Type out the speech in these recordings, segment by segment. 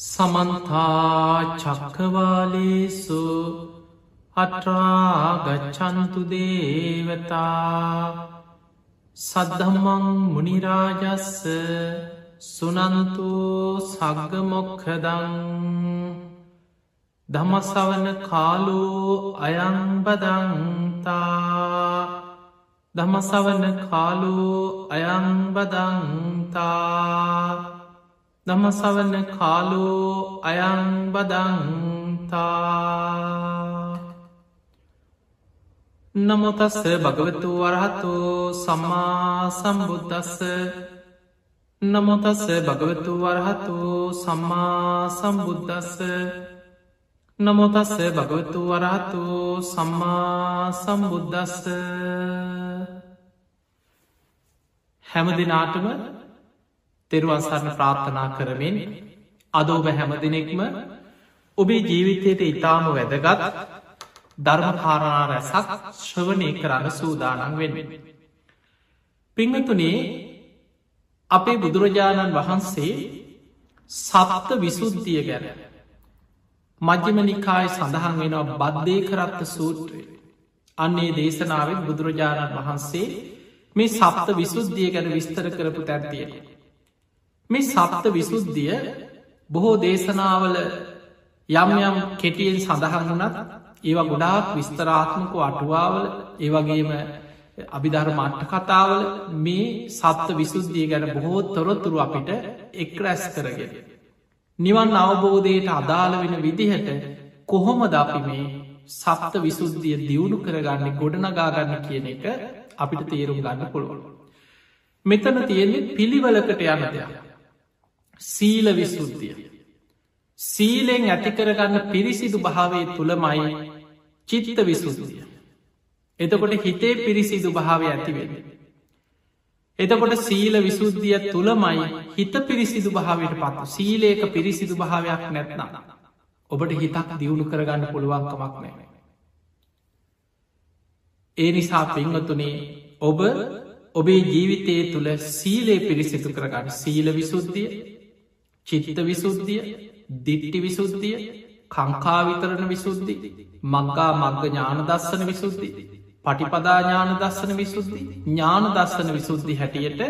සමන්තා චක්කවාලේසු අට්‍රාගච්චන්තු දේවතා සද්ධම්මං මුනිරාජස්ස සුනන්තු සග්ගමොක්හදං දමසවන කාලෝ අයංබදන්තා දමසවන කාලෝ අයංබදන්තා නමසවන කාලෝ අයංබදන්තා නමුතස්ස භගවතු වරහතු සම්මා සම්බුද්ධස්ස නමුතස්ස භගවතු වරහතු සම්මා සම්බුද්ධස්ස නමුතස්ස භගවතු වරහතු සම්මා සම්බුද්ධස්ස හැම දිනාටම තෙරුවන්සරණ ප්‍රාර්ථනා කරමින් අදෝබ හැම දෙනෙක්ම ඔබේ ජීවිතයට ඉතාම වැදගත් ධර්මකාරණා රැසක් ශ්‍රවනය කරන්න සූදානන් වෙන්න. පිංහතුනේ අපේ බුදුරජාණන් වහන්සේ සප්ත විසුද්ධිය ගැන මජ්‍යම නිකාය සඳහන් වෙනවා බද්ධය කරත්ත සූත්‍රය අන්නේ දේශනාවෙන් බුදුරජාණන් වහන්සේ මේ සප්ත විසුද්ධිය ගැන විස්තර කරපු තැත්තියෙන. මේ සප්ත විසුද්ධිය බොහෝ දේශනාවල යම් යම් කෙටියෙන් සඳහන් වනත් ඒවා ගොඩාක් විස්තරාත්මක අටුවාවල ඒවගේම අභිධර මට්ට කතාවල මේ සත්ත විසුද්ධිය ගැන බොහෝ තොරොත්තුරු අපිට එක් රැස් කරගෙන. නිවන් අවබෝධයට අදාළ වෙන විදිහට කොහොම ද අපි මේ සප්ත විසුද්ධිය දියුණු කරගන්න ගොඩනගාගන්න කියන එක අපිට තේරුම් ගන්න පුළුවන්. මෙතන තියෙන්නේ පිළිවලකට යන දෙයක්. සීල විසුද්ධිය. සීලෙන් ඇතිකරගන්න පිරිසිදු භාවේ තුළමයි චිත්ත විසුද්ධිය. එතකොට හිතේ පිරිසිදු භාවය ඇතිවෙන. එතකොට සීල විසුද්ධිය තුළමයි හිත පිරිසිදු භාවයට පත් සීලේක පිරිසිදු භාවයක් නැත්නම්. ඔබට හිතක් දියුණු කරගන්න පුළුවන්කමක් නෑ. ඒ නිසා පිංහතුනේ ඔබ ඔබේ ජීවිතය තුළ සීලේ පිරිසිතු කරගන්න සීල විසුද්ධිය චිත්ත විසුද්ධිය දිට්ටි විසුද්ධිය කංකාවිතරණ විසුද්ධි මංකා මග්ග ඥාන දස්සන විසුද්ධි පටිපදාඥාන දස්සන විසුද්ධි ඥාන දස්සන විසුද්ධි හැටියට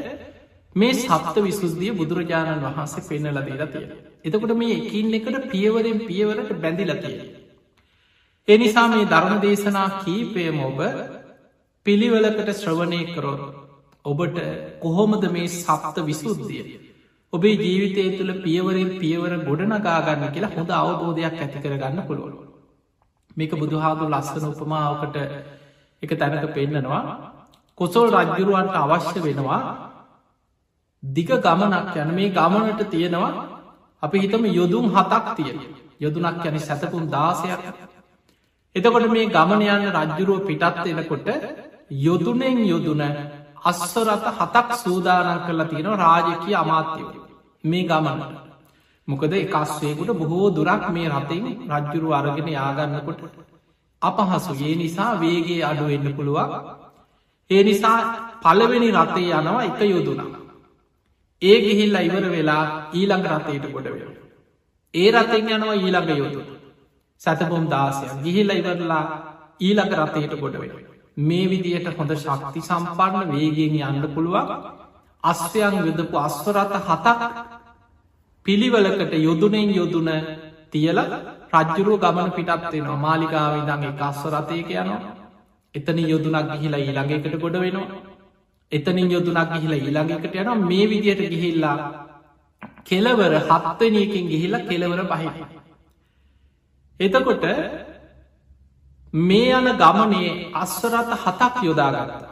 මේ සප්ත විසුද්ධිය බුදුරජාණන් වහන්සේ පෙන්නල දේලා තියෙන. එතකොට මේ එකින් එකට පියවරෙන් පියවරට බැඳිලතිය. එනිසා මේ ධර්ම දේශනා කීපයම ඔබ පිළිවලකට ශ්‍රවණය කරොත් ඔබට කොහොමද මේ සප්ත විසුද්ධිය ඔබේ ජීවිතය තුළ පියවරෙන් පියවර ගොඩනගාගන්න කියලා හොඳ අවබෝධයක් ඇති කරගන්න පුළුවන්. මේක බුදුහාදු ලස්සන උපමාවකට එක තැනක පෙන්නනවා. කොසොල් රජ්ජුරුවන්ට අවශ්‍ය වෙනවා දිග ගමනක් යන මේ ගමනට තියෙනවා අපි හිතම යොදුම් හතක් තියෙන යොදුනක් යන සැතකුම් දාසයක්. එතකොට මේ ගමන යන්න රජ්ජුරුව පිටත් එනකොට යොදුනෙන් යොදුන අස්වරත හතක් සූදානන් කරලා තියෙනවා රාජකය අමාත්‍යව. මේ ගමන. මොකද එකස්වේකුට බොහෝ දුරක් මේ රතින් රජ්ජුරු අරගෙන යාගන්නකොට අපහසු. ඒ නිසා වේගේ අඩුවෙන්න පුළුවන්. ඒ නිසා පලවෙනි රතේ යනවා එක යුදුනම් ඒ ගිහිල්ල ඉවර වෙලා ඊළඟ රතයට ගොඩ වෙන ඒ රතෙන් යනවා ඊළඟ යුතු සැතපොම් දාසයක් ගිහිල්ල ඉවරලා ඊළඟ රතයට ගොඩ වෙන මේ විදියට හොඳ ශක්ති සම්පන්න වේගෙන් යන්න පුළුවන්. අස්වයන් යුදපු අස්වරත හතක් පිළිවලකට යොදුනෙන් යොදුන තියල රජ්ජුරුව ගමන පිටත්වෙනවා මාලිකාව ඉදං එක අස්වරතයක යනවා. එතන යොදුනක් ගිහිලා ඊළඟකට ගොඩ වෙනවා. එතනින් යොදුනක් ගිහිලා ඊළඟකට යනවා. මේ විදියට ගිහිල්ලා කෙලවර හත්වනයකින් ගිහිල්ලා කෙලවර පහි එතකොට මේ යන ගමනේ අස්වරත හතක් යොදාගත්තා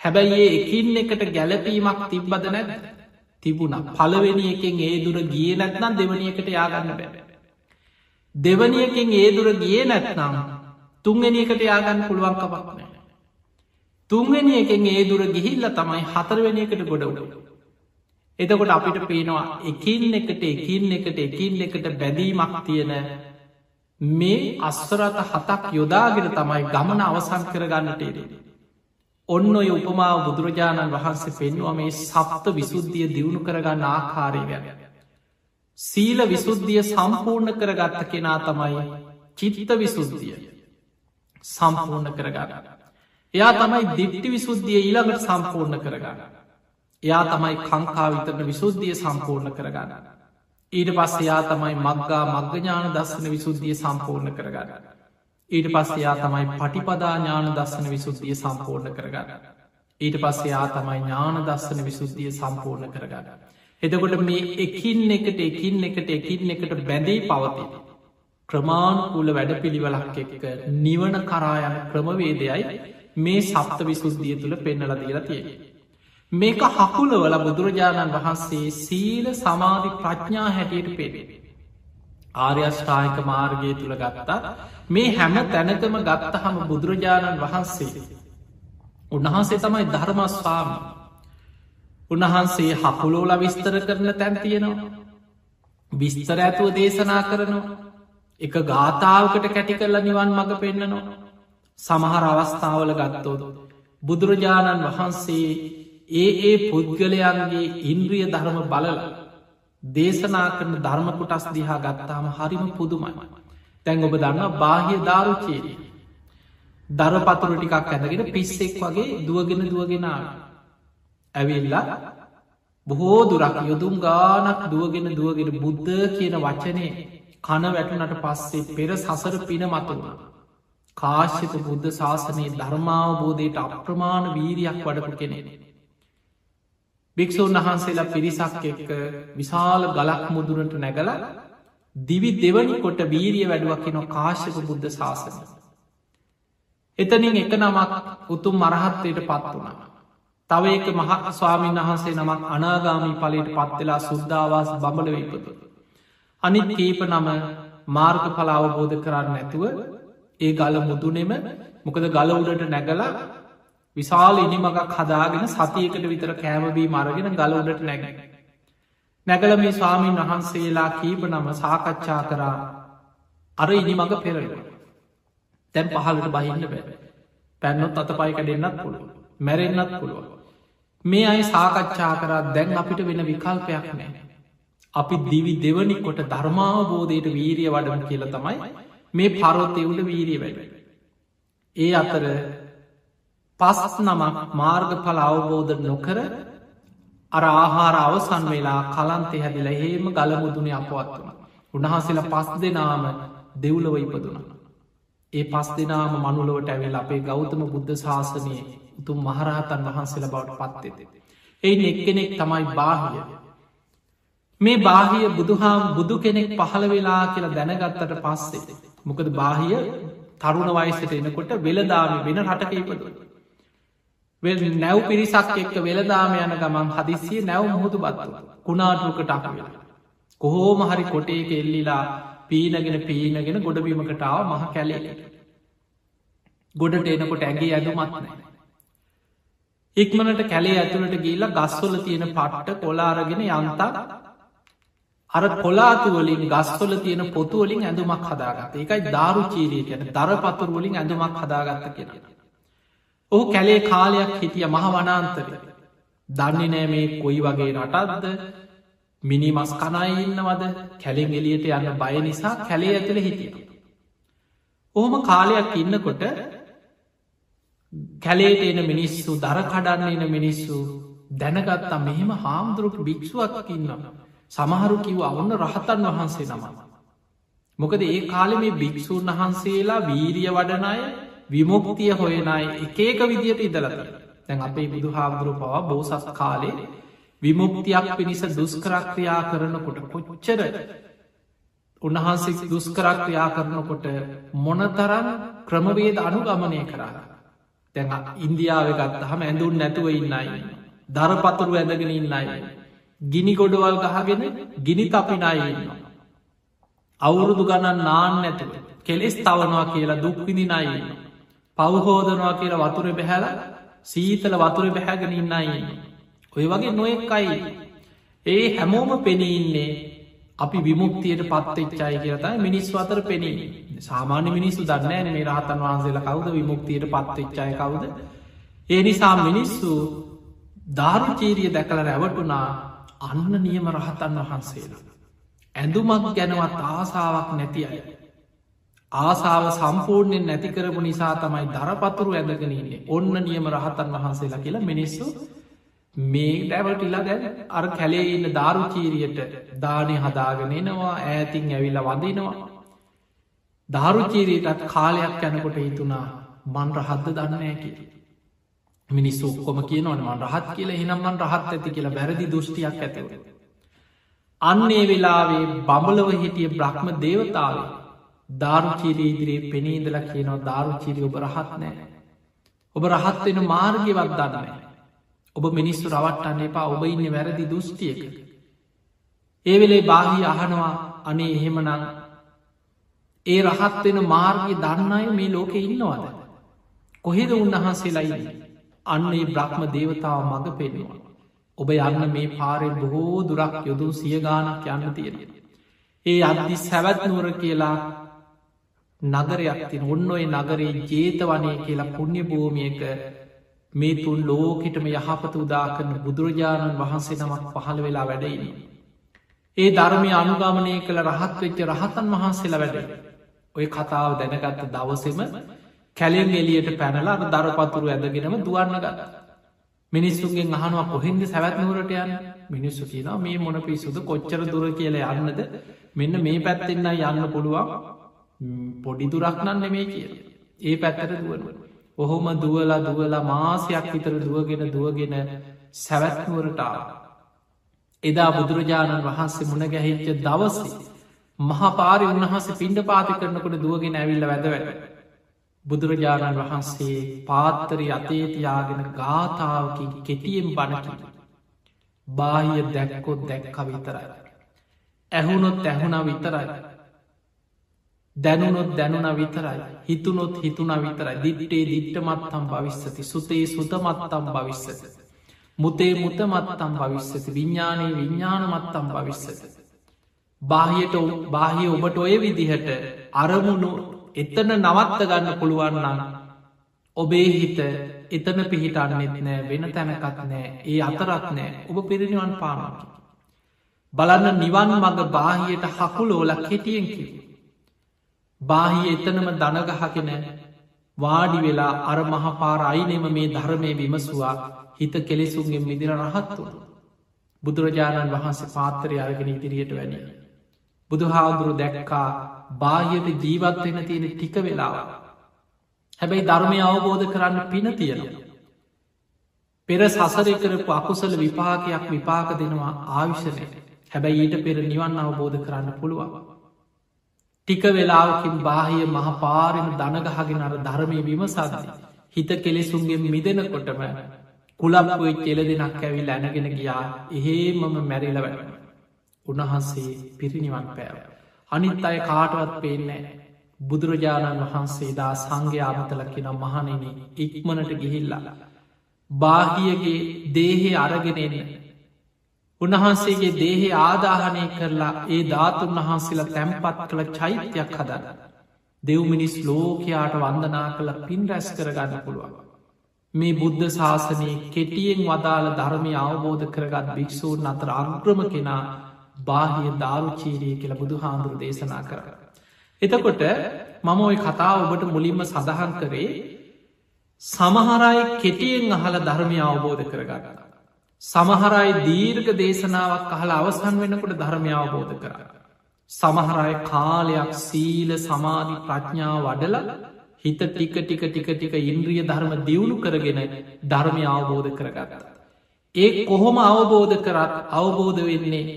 හැබැයි ඒ එකින් එකට ගැලපීමක් තිබ්බද නැද තිබුණ පලවෙනි එකෙන් ඒ දුර ගිය නැත්නම් දෙවනියකට යාගන්න බැබ. දෙවනියකින් ඒ දුර ගිය නැත්නම් තුන්ගනියකට යාගන්න පුළුවන්කමක් නෑ. තුන්වෙනි එකෙන් ඒ දුර ගිහිල්ල තමයි හතරවෙනියකට ගොඩවුඩ. එතකොට අපිට පේනවා එකින් එකට එකින් එකට එකින් එකට බැදීමක් තියෙන මේ අස්වරත හතක් යොදාගෙන තමයි ගමන අවසන් කරගන්නට එරේ. ඔන්න ඔය උපමාව බුදුරජාණන් වහන්සේ පෙන්වා මේ සප්ත විසුද්ධිය දියුණු කරගන්න ආකාරය ගැන. සීල විසුද්ධිය සම්පූර්ණ කරගත්ත කෙනා තමයි චිත්ත විසුද්ධිය සම්පූර්ණ කරගන්න. එයා තමයි දිට්ටි විසුද්ධිය ඊළඟට සම්පූර්ණ කරගන්න. එයා තමයි කංකා විතරන විසුද්ධිය සම්පූර්ණ කරගන්න. ඊට පස්ස එයා තමයි මක්ගා මග්ඥාන දස්සන විසුද්ධිය සම්පූර්ණ කරගන්න. ඊට පස්ස එයා තමයි පටිපදා ඥාන දස්සන විසුද්ධිය සම්පූර්ණ කරගන්න. ඊට පස්සේ යා තමයි ඥාන දස්සන විසුද්ධිය සම්පූර්ණ කරගන්න. එතකොට මේ එකින් එකට එකින් එකට එකින් එකට බැඳේ පවති. ක්‍රමාණුකූල වැඩ පිළිවලක් එක්ක නිවන කරායන ක්‍රමවේදයයි මේ සප්ත විසුද්ධිය තුළ පෙන්නල දීලා තිය. මේක හකුලවල බුදුරජාණන් වහන්සේ සීල සමාධි ප්‍රඥා හැටියට පෙවේ. ආර්යෂ්ඨායක මාර්ගය තුළ ගත්තා මේ හැම තැනකම ගත්තහම බුදුරජාණන් වහන්සේ. උන්වහන්සේ තමයි ධර්මස්වාම උන්වහන්සේ හකුලෝල විස්තර කරන තැන් තියෙනවා. විස්තර ඇතුව දේශනා කරනවා. එක ගාථාවකට කැටි කරලා නිවන් මඟ පෙන්න්නනවා. සමහර අවස්ථාවල ගත්තෝද. බුදුරජාණන් වහන්සේ ඒ ඒ පුද්ගලයන්ගේ ඉන්ද්‍රිය ධර්ම බලල දේශනා කරන ධර්මකුටස් දිහා ගත්තාම හරිම පුදුමයි. තැන් ඔබ දන්න බාහිය දාරුචේරී. දරපතුර ටිකක් ඇඳගෙන පිස්සෙක් වගේ දුවගෙන දුවගෙනාව. ඇවිල්ලා බොහෝ දුරක් යොදුම් ගානක් දුවගෙන දුවගෙන බුද්ධ කියන වචනය කන වැටනට පස්සේ පෙර සසර පින මතුුණ. කාශ්‍යත බුද්ධ ශාසනයේ ධර්මාවබෝධයට අප්‍රමාණ වීරයක් වඩපු කෙනෙ. භික්‍ෂූන් වහන්සේලා පිරිසක් එක්ක විශාල ගලක් මුදුරට නැගල දිවි දෙවනි කොට වීරිය වැඩුවකින කාශ්‍යක බුද්ධ ශාසන. එතනින් එක නමක් උතුම් මරහත්වයට පත් වුණ. තව එක මහ ස්වාමීන් වහන්සේ නමක් අනාගාමී පලට පත්වෙලා සුද්ධවාස බඹල වෙපතු. අනිත් කීප නම මාර්ග පල අවබෝධ කරන්න නැතුව ඒ ගල මුදුනෙම මොකද ගල උඩට නැගලා විශාල ඉනිමගක් හදාගෙන සතියකට විතර කෑමබී මරගෙන ගල උඩට නැග. නැගල මේ ස්වාමීන් වහන්සේලා කීප නම සාකච්ඡා කරා අර ඉනිමඟ පෙරල. තැන් පහලට බහින්න බෑ. පැන්නොත් අත පයික දෙන්නත් පුළුව. මැරෙන්න්නත් පුළුව. මේ අයි සාකච්ඡා කරා දැන් අපිට වෙන විකල්පයක් නෑ. අපි දිවි දෙවනි කොට ධර්මාවබෝධයට වීරිය වඩම කියල තමයි මේ පරොත්තෙවුල වීරිය වැඩ. ඒ අතර පස් නමක් මාර්ගඵල අවබෝධ නොකර අර ආහාර අවසන් වෙලා කලන්තේ හැදිල හේම ගලමුදුන අපවත්වන. උන්හසල පස් දෙනාම දෙව්ලව ඉපදුන. ඒ පස් දෙනාම මනුලොවට ඇවෙල් අපේ ගෞතම බුද්ධ ශාසනයේ උතුම් මහරහතන් වහන්සේල බවට පත්තෙත. එයින් එක්කෙනෙක් තමයි බාහිය මේ බාහිය බුදුහාම් බුදු කෙනෙක් පහළ වෙලා කියලා දැනගත්තට පස්සේ. මොකද බාහිය තරුණ වයිසට එනකොට වෙලදාම වෙන රටක ඉපද. නැව් පිරිසක් එක්ක වෙලදාම යන ගමන් හදිසිය නැව් මුහුදු බත්ව කුණාටුකට අකවෙලා. කොහෝම හරි කොටේක එල්ලිලා පීනගෙන පීනගෙන ගොඩබීමකටාව මහ කැලේට. ගොඩට එනකොට ඇගේ ඇදුමත්නෑ. ඉක්මනට කැලේ ඇතුළට ගීලා ගස්වල තියෙන පට්ට කොලාරගෙන යන්තා අර කොලාතුවලින් ගස්වල තියෙන පොතුවලින් ඇඳුමක් හදාගත එකයි දාරු චීරී කියන දර පතුරුවලින් ඇඳුමක් හදාගත්ත කියෙන. ඔහු කැලේ කාලයක් හිටිය මහ වනාන්තර. දන්නේ නෑ මේ කොයි වගේ රටත්ද මිනිමස් කනයි ඉන්නවද කැලෙන් එලියට යන්න බය නිසා කැලේ ඇතුළ හිටිය. ඔහොම කාලයක් ඉන්නකොට කැලේට එන මිනිස්සු දර කඩන්න එන මිනිස්සු දැනගත්තා මෙහෙම හාමුදුරුක භික්ෂුවක් ඉන්නවා. සමහරු කිව් අවන්න රහතන් වහන්සේ නම. මොකද ඒ කාලෙ මේ භික්‍ෂූන් වහන්සේලා වීරිය වඩනය විමුක්තිය හොයනයි එකේක විදියට ඉදලත තැන් අපේ බුදු හාමුදුරු පවා බෝසස් කාලේ විමුක්තියක් පිණිස දුස්කරක්‍රියා කරනකොට කොච්චර උන්වහන්සේ දුස්කරක්‍රියා කරනකොට මොනතරන් ක්‍රමවේද අනුගමනය කරා. තැන් ඉන්දියාව ගත්තහම ඇඳුන් නැතුව ඉන්නයි. දරපතුරු ඇඳගෙන ඉන්නයි. ගිනි ගොඩවල් ගහගෙන ගිනි තපිනායන්නවා. අවුරුදු ගණන් නාන්න නැතුව කෙලෙස් තවනවා කියලා දුක්විදිනයින්න. පවහෝදනවා කියලා වතුර බැහැල සීතල වතුර බැහැගෙන ඉන්නයින්න. ඔය වගේ නොෙක්කයි. ඒ හැමෝම පෙනීන්නේ අපි විමුක්තියට පත්තච්චයි කියතයි මිනිස් අතර පෙනී සාමාන්‍ය මිනිස්සු දන්නෑන මේ රහතන් වහන්සේලා කවුද විමුක්තියට පත්තච්චය කවුද. ඒ නිසා මිනිස්සු ධාරුචීරිය දැකල රැවටුනා අන්න නියම රහතන් වහන්සේලා. ඇඳුමක් ගැනවත් ආසාාවක් නැති අය. ආසාාව සම්පූර්ණයෙන් නැතිකරපු නිසා තමයි දරපතුරු ඇඳගෙනන්නේ ඔන්න නියම රහතන් වහන්සේලා කියලා මිනිස්සු මේ ඩැවටිලා දැන් අර කැලේ ඉන්න ධාරුචීරියට දානය හදාගෙනනවා ඇතින් ඇවිල්ල වදිනවා. ධාරුචීරීටත් කාලයක් යැනකොට හිතුනා මන් රහද්ද දන්න ඇකි. මිනිස්සු ඔක්කොම කියනවන මන් රහත් කියල හිනම්මන් රහත් ඇති කියලා වැරදි දෘෂ්ටියක් ඇතිව. අන්නේ වෙලාවේ බඹලව හිටිය බ්‍රහ්ම දේවතාවේ ධාරුචීරී ඉදිරියේ පෙනීදල කියනවා ධාරුචීරී ඔබ රහත් නෑ. ඔබ රහත් වෙන මාර්ගවත් දන්නෑ. ඔබ මිනිස්සු රවට්ටන්න එපා ඔබ ඉන්න වැරදි දෘෂ්ටියක. ඒ වෙලේ බාහි අහනවා අනේ එහෙමනං ඒ රහත් වෙන මාර්ගය දන්නයි මේ ලෝකෙ ඉන්නවාද. කොහෙද උන්වහන්සේලායි අන්නේ බ්‍රහ්ම දේවතාව මඟ පෙනවා. ඔබ යන්න මේ පාරෙන් බොහෝ දුරක් යොදූ සියගානක් යන්න තියෙන. ඒ අදදි සැවැත් නුවර කියලා නගරයක් තින ඔන්න ඔය නගරේ ජේතවනය කියලා පුුණ්‍ය භූමියක මේ තුන් ලෝකෙටම යහපත උදා කරන බුදුරජාණන් වහන්සේ නමක් පහළ වෙලා වැඩයිනි. ඒ ධර්මය අනුගමනය කළ රහත් වෙච්ච රහතන් වහන්සේලා වැඩ. ඔය කතාව දැනගත්ත දවසෙම කැලෙන් එලියට පැනලා දරපතුරු ඇදගෙනම දුවන්න ගත. මිනිස්සුන්ගේ අහනුව කොහෙන්ද සැවැත්නවරට යන මිනිස්සු කියන මේ මොන පිසුද කොච්චර දුර කියල යන්නද මෙන්න මේ පැත්තෙන්න්න යන්න පුළුවන් පොඩි දුරක්නන්න නෙමේ කිය. ඒ පැත්තට දුවනුව. ඔහොම දුවලා දුවලා මාසයක් විතර දුවගෙන දුවගෙන සැවැත්නුවරටාව. එදා බුදුරජාණන් වහන්සේ මුණ ගැහිච්ච දවස මහපාරි උන්වහස පිණ්ඩ පාති කරනකොට දුවගෙන ඇවිල්ල වැදවැට. බුදුරජාණන් වහන්සේ පාත්තරි අතේතියාගෙන ගාථාවකින් කෙටියෙන් බණකිට. බාහිය දැක්කොත් දැක්ක විතරයි. ඇහුනොත් ඇහුණ විතරයි. දැනුනොත් දැනුන විතරයි හිතුනොත් හිතුන විතරයි දිට්ටේ දිට්ටමත්තම් භවිස්සති සුතේ සුතමත්තම් භවිස්සති. මුතේ මුතමත්තම් භවිස්සති විඤ්ඥානයේ විඤ්ඥානමත්තම් භවිස්සති. බාහියට බාහිය ඔබට ඔය විදිහට අරමුණු එතන නවත්ත ගන්න පුළුවන්නන්න ඔබේ හිත එතන පිහිටන්නෙත් නෑ වෙන තැනකත් නෑ ඒ අතරත් නෑ ඔබ පිරිනිවන් පානකි. බලන්න නිවන් මඟ බාහියට හකුලෝල කෙටියෙන් කිව. බාහි එතනම දනගහකෙන වාඩි වෙලා අර මහපාර අයිනෙම මේ ධර්මය විමසවා හිත කෙලෙසුන්ගෙන් මිදිර රහත්තුව. බුදුරජාණන් වහන්සේ පාත්තරය අරගෙන ඉදිරියට වැඩිය. බුදුහාදුරු දැක්කා බාහියට ජීවත්වෙන තියෙන ටික වෙලාව. හැබැයි ධර්මය අවබෝධ කරන්න පින තියෙනවා. පෙර සසරය කරපු අකුසල විපාකයක් විපාක දෙනවා ආවිශ්‍යනය හැබැයි ඊට පෙර නිවන් අවබෝධ කරන්න පුළුවන්. ටික වෙලාවකින් බාහිය මහපාරෙන දනගහගෙන අර ධර්මය විමසාද. හිත කෙලෙසුන්ගේ මිදෙනකොටම කුලක්පුයි කෙල දෙනක් ඇවිල් ඇනගෙන ගියා එහෙ මම මැරිල වැට. උන්වහන්සේ පිරිනිවන් පෑව. අනිත් අය කාටවත් පේන්නේ බුදුරජාණන් වහන්සේ දා සංඝය අමතලකින මහනෙන ඉක්මනට ගිහිල්ලා. බාහියගේ දේහෙ අරගෙනෙන උන්වහන්සේගේ දේහෙ ආදාහනය කරලා ඒ ධාතුන් වහන්සේලා තැම්පත් කළ චෛත්‍යයක් හදන්න. දෙව්මිනිස් ලෝකයාට වන්දනා කළ පින් රැස් කරගන්න පුළුවන්. මේ බුද්ධ ශාසනයේ කෙටියෙන් වදාළ ධර්මය අවබෝධ කරගත් භික්‍ෂූන් අතර අග්‍රම කෙනා බාහිය ධාරුචීරී කියල බුදු හාමුදුරු දේශනා කර. එතකොට මම ඔය කතා ඔබට මුලින්ම සඳහන් කරේ සමහරයි කෙටියෙන් අහල ධර්මය අවබෝධ කරගන්න. සමහරයි දීර්ඝ දේශනාවක් අහල අවසන් වෙනකොට ධර්මය අවබෝධ කර. සමහරය කාලයක් සීල සමාධි ප්‍රඥාව වඩල හිත ටික ටික ටික ටික ඉන්ද්‍රිය ධර්ම දියුණු කරගෙන ධර්මය අවබෝධ කරගත්ත. ඒ කොහොම අවබෝධ කරත් අවබෝධ වෙන්නේ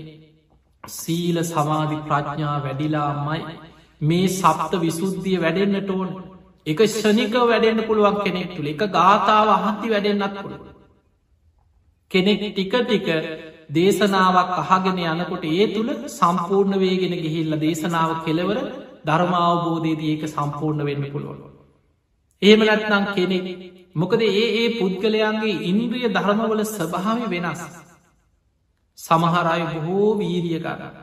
සීල සමාධි ප්‍රඥා වැඩිලාමයි මේ සප්ත විසුද්ධිය වැඩෙන්න්නට ඕන් එක ෂනික වැඩෙන්න්න පුළුවන් කෙනෙක් තුළ එක ගාථාව අහත්ති වැඩෙන්න්නත් පුළුව. කෙනෙක් ටික ටික දේශනාවක් අහගෙන යනකොට ඒ තුළ සම්පූර්ණ වේගෙන ගිහිල්ල දේශනාව කෙලවර ධර්මාවබෝධයේදී ඒක සම්පූර්ණ වෙන්න පුළුවන්. එහෙම නැත්නම් කෙනෙක් මොකද ඒ ඒ පුද්ගලයන්ගේ ඉන්ද්‍රිය ධර්මවල ස්වභාව වෙනස්. සමහරය බොහෝ වීරිය ගන්න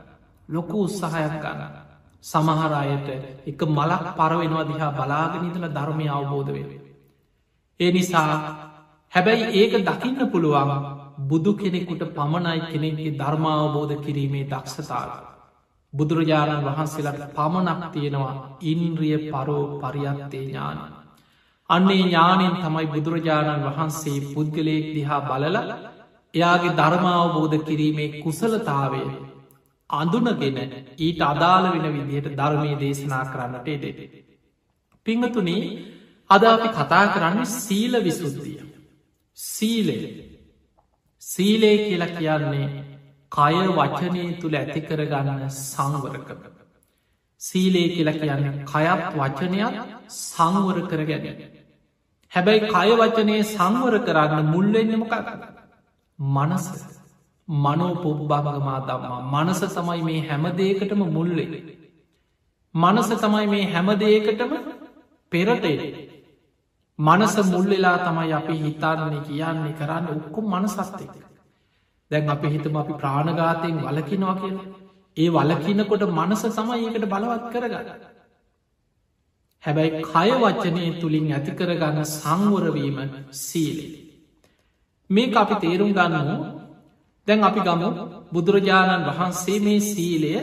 ලොකු උත්සාහයක් ගන්න. සමහරයට එක මලක් පරවෙනවා දිහා බලාගෙනනිදල ධර්මය අවබෝධ වේ. ඒ නිසා හැබැයි ඒක දකින්න පුළුවන් බුදු කෙනෙකුට පමණයි කෙනෙගේ ධර්මාවබෝධ කිරීමේ දක්ෂතාව. බුදුරජාණන් වහන්සේලට පමණක් තියෙනවා ඉන්ද්‍රිය පරෝ පරියත්තේ ඥාන. අන්නේ ඥානයෙන් තමයි බුදුරජාණන් වහන්සේ පුද්ගලයෙක් දිහා බලල එයාගේ ධර්මාවබෝධ කිරීමේ කුසලතාවය අඳුනගෙන ඊට අදාළ වෙන විදිහයට ධර්මය දේශනා කරන්නට එඩෙට. පිංහතුනී අද අපි කතා කරන්නේ සීල විසුද්ධිය. සීලය සීලේ කියලා කියන්නේ කය වචනය තුළ ඇති කරගන්න සංවරකම. සීලේ කියලා කියන්නේ කයත් වචනයක් සංවර කර ගැන. හැබැයි කය වචනය සංවර කරන්න මුල්ලෙන්නමකක් මනස මනෝ පුබ්බංගමා දම්මා මනස තමයි මේ හැමදේකටම මුල්ලෙ. මනස තමයි මේ හැමදේකටම පෙරටේ මනස මුල්ලෙලා තමයි අපි හිතාරණය කියන්නේ කරන්න ඔක්කුම් මනසස්තේ. දැන් අපි හිතම අපි ප්‍රාණඝාතයෙන් වලකිනවා කිය. ඒ වලකිනකොට මනස තමයි ඒකට බලවත් කරගන්න. හැබැයි කය වච්චනය තුළින් ඇති කරගන්න සංවරවීම සීලේ. මේ අපි තේරුම් ගන්නනු දැන් අපි ගමු බුදුරජාණන් වහන්සේ මේ සීලය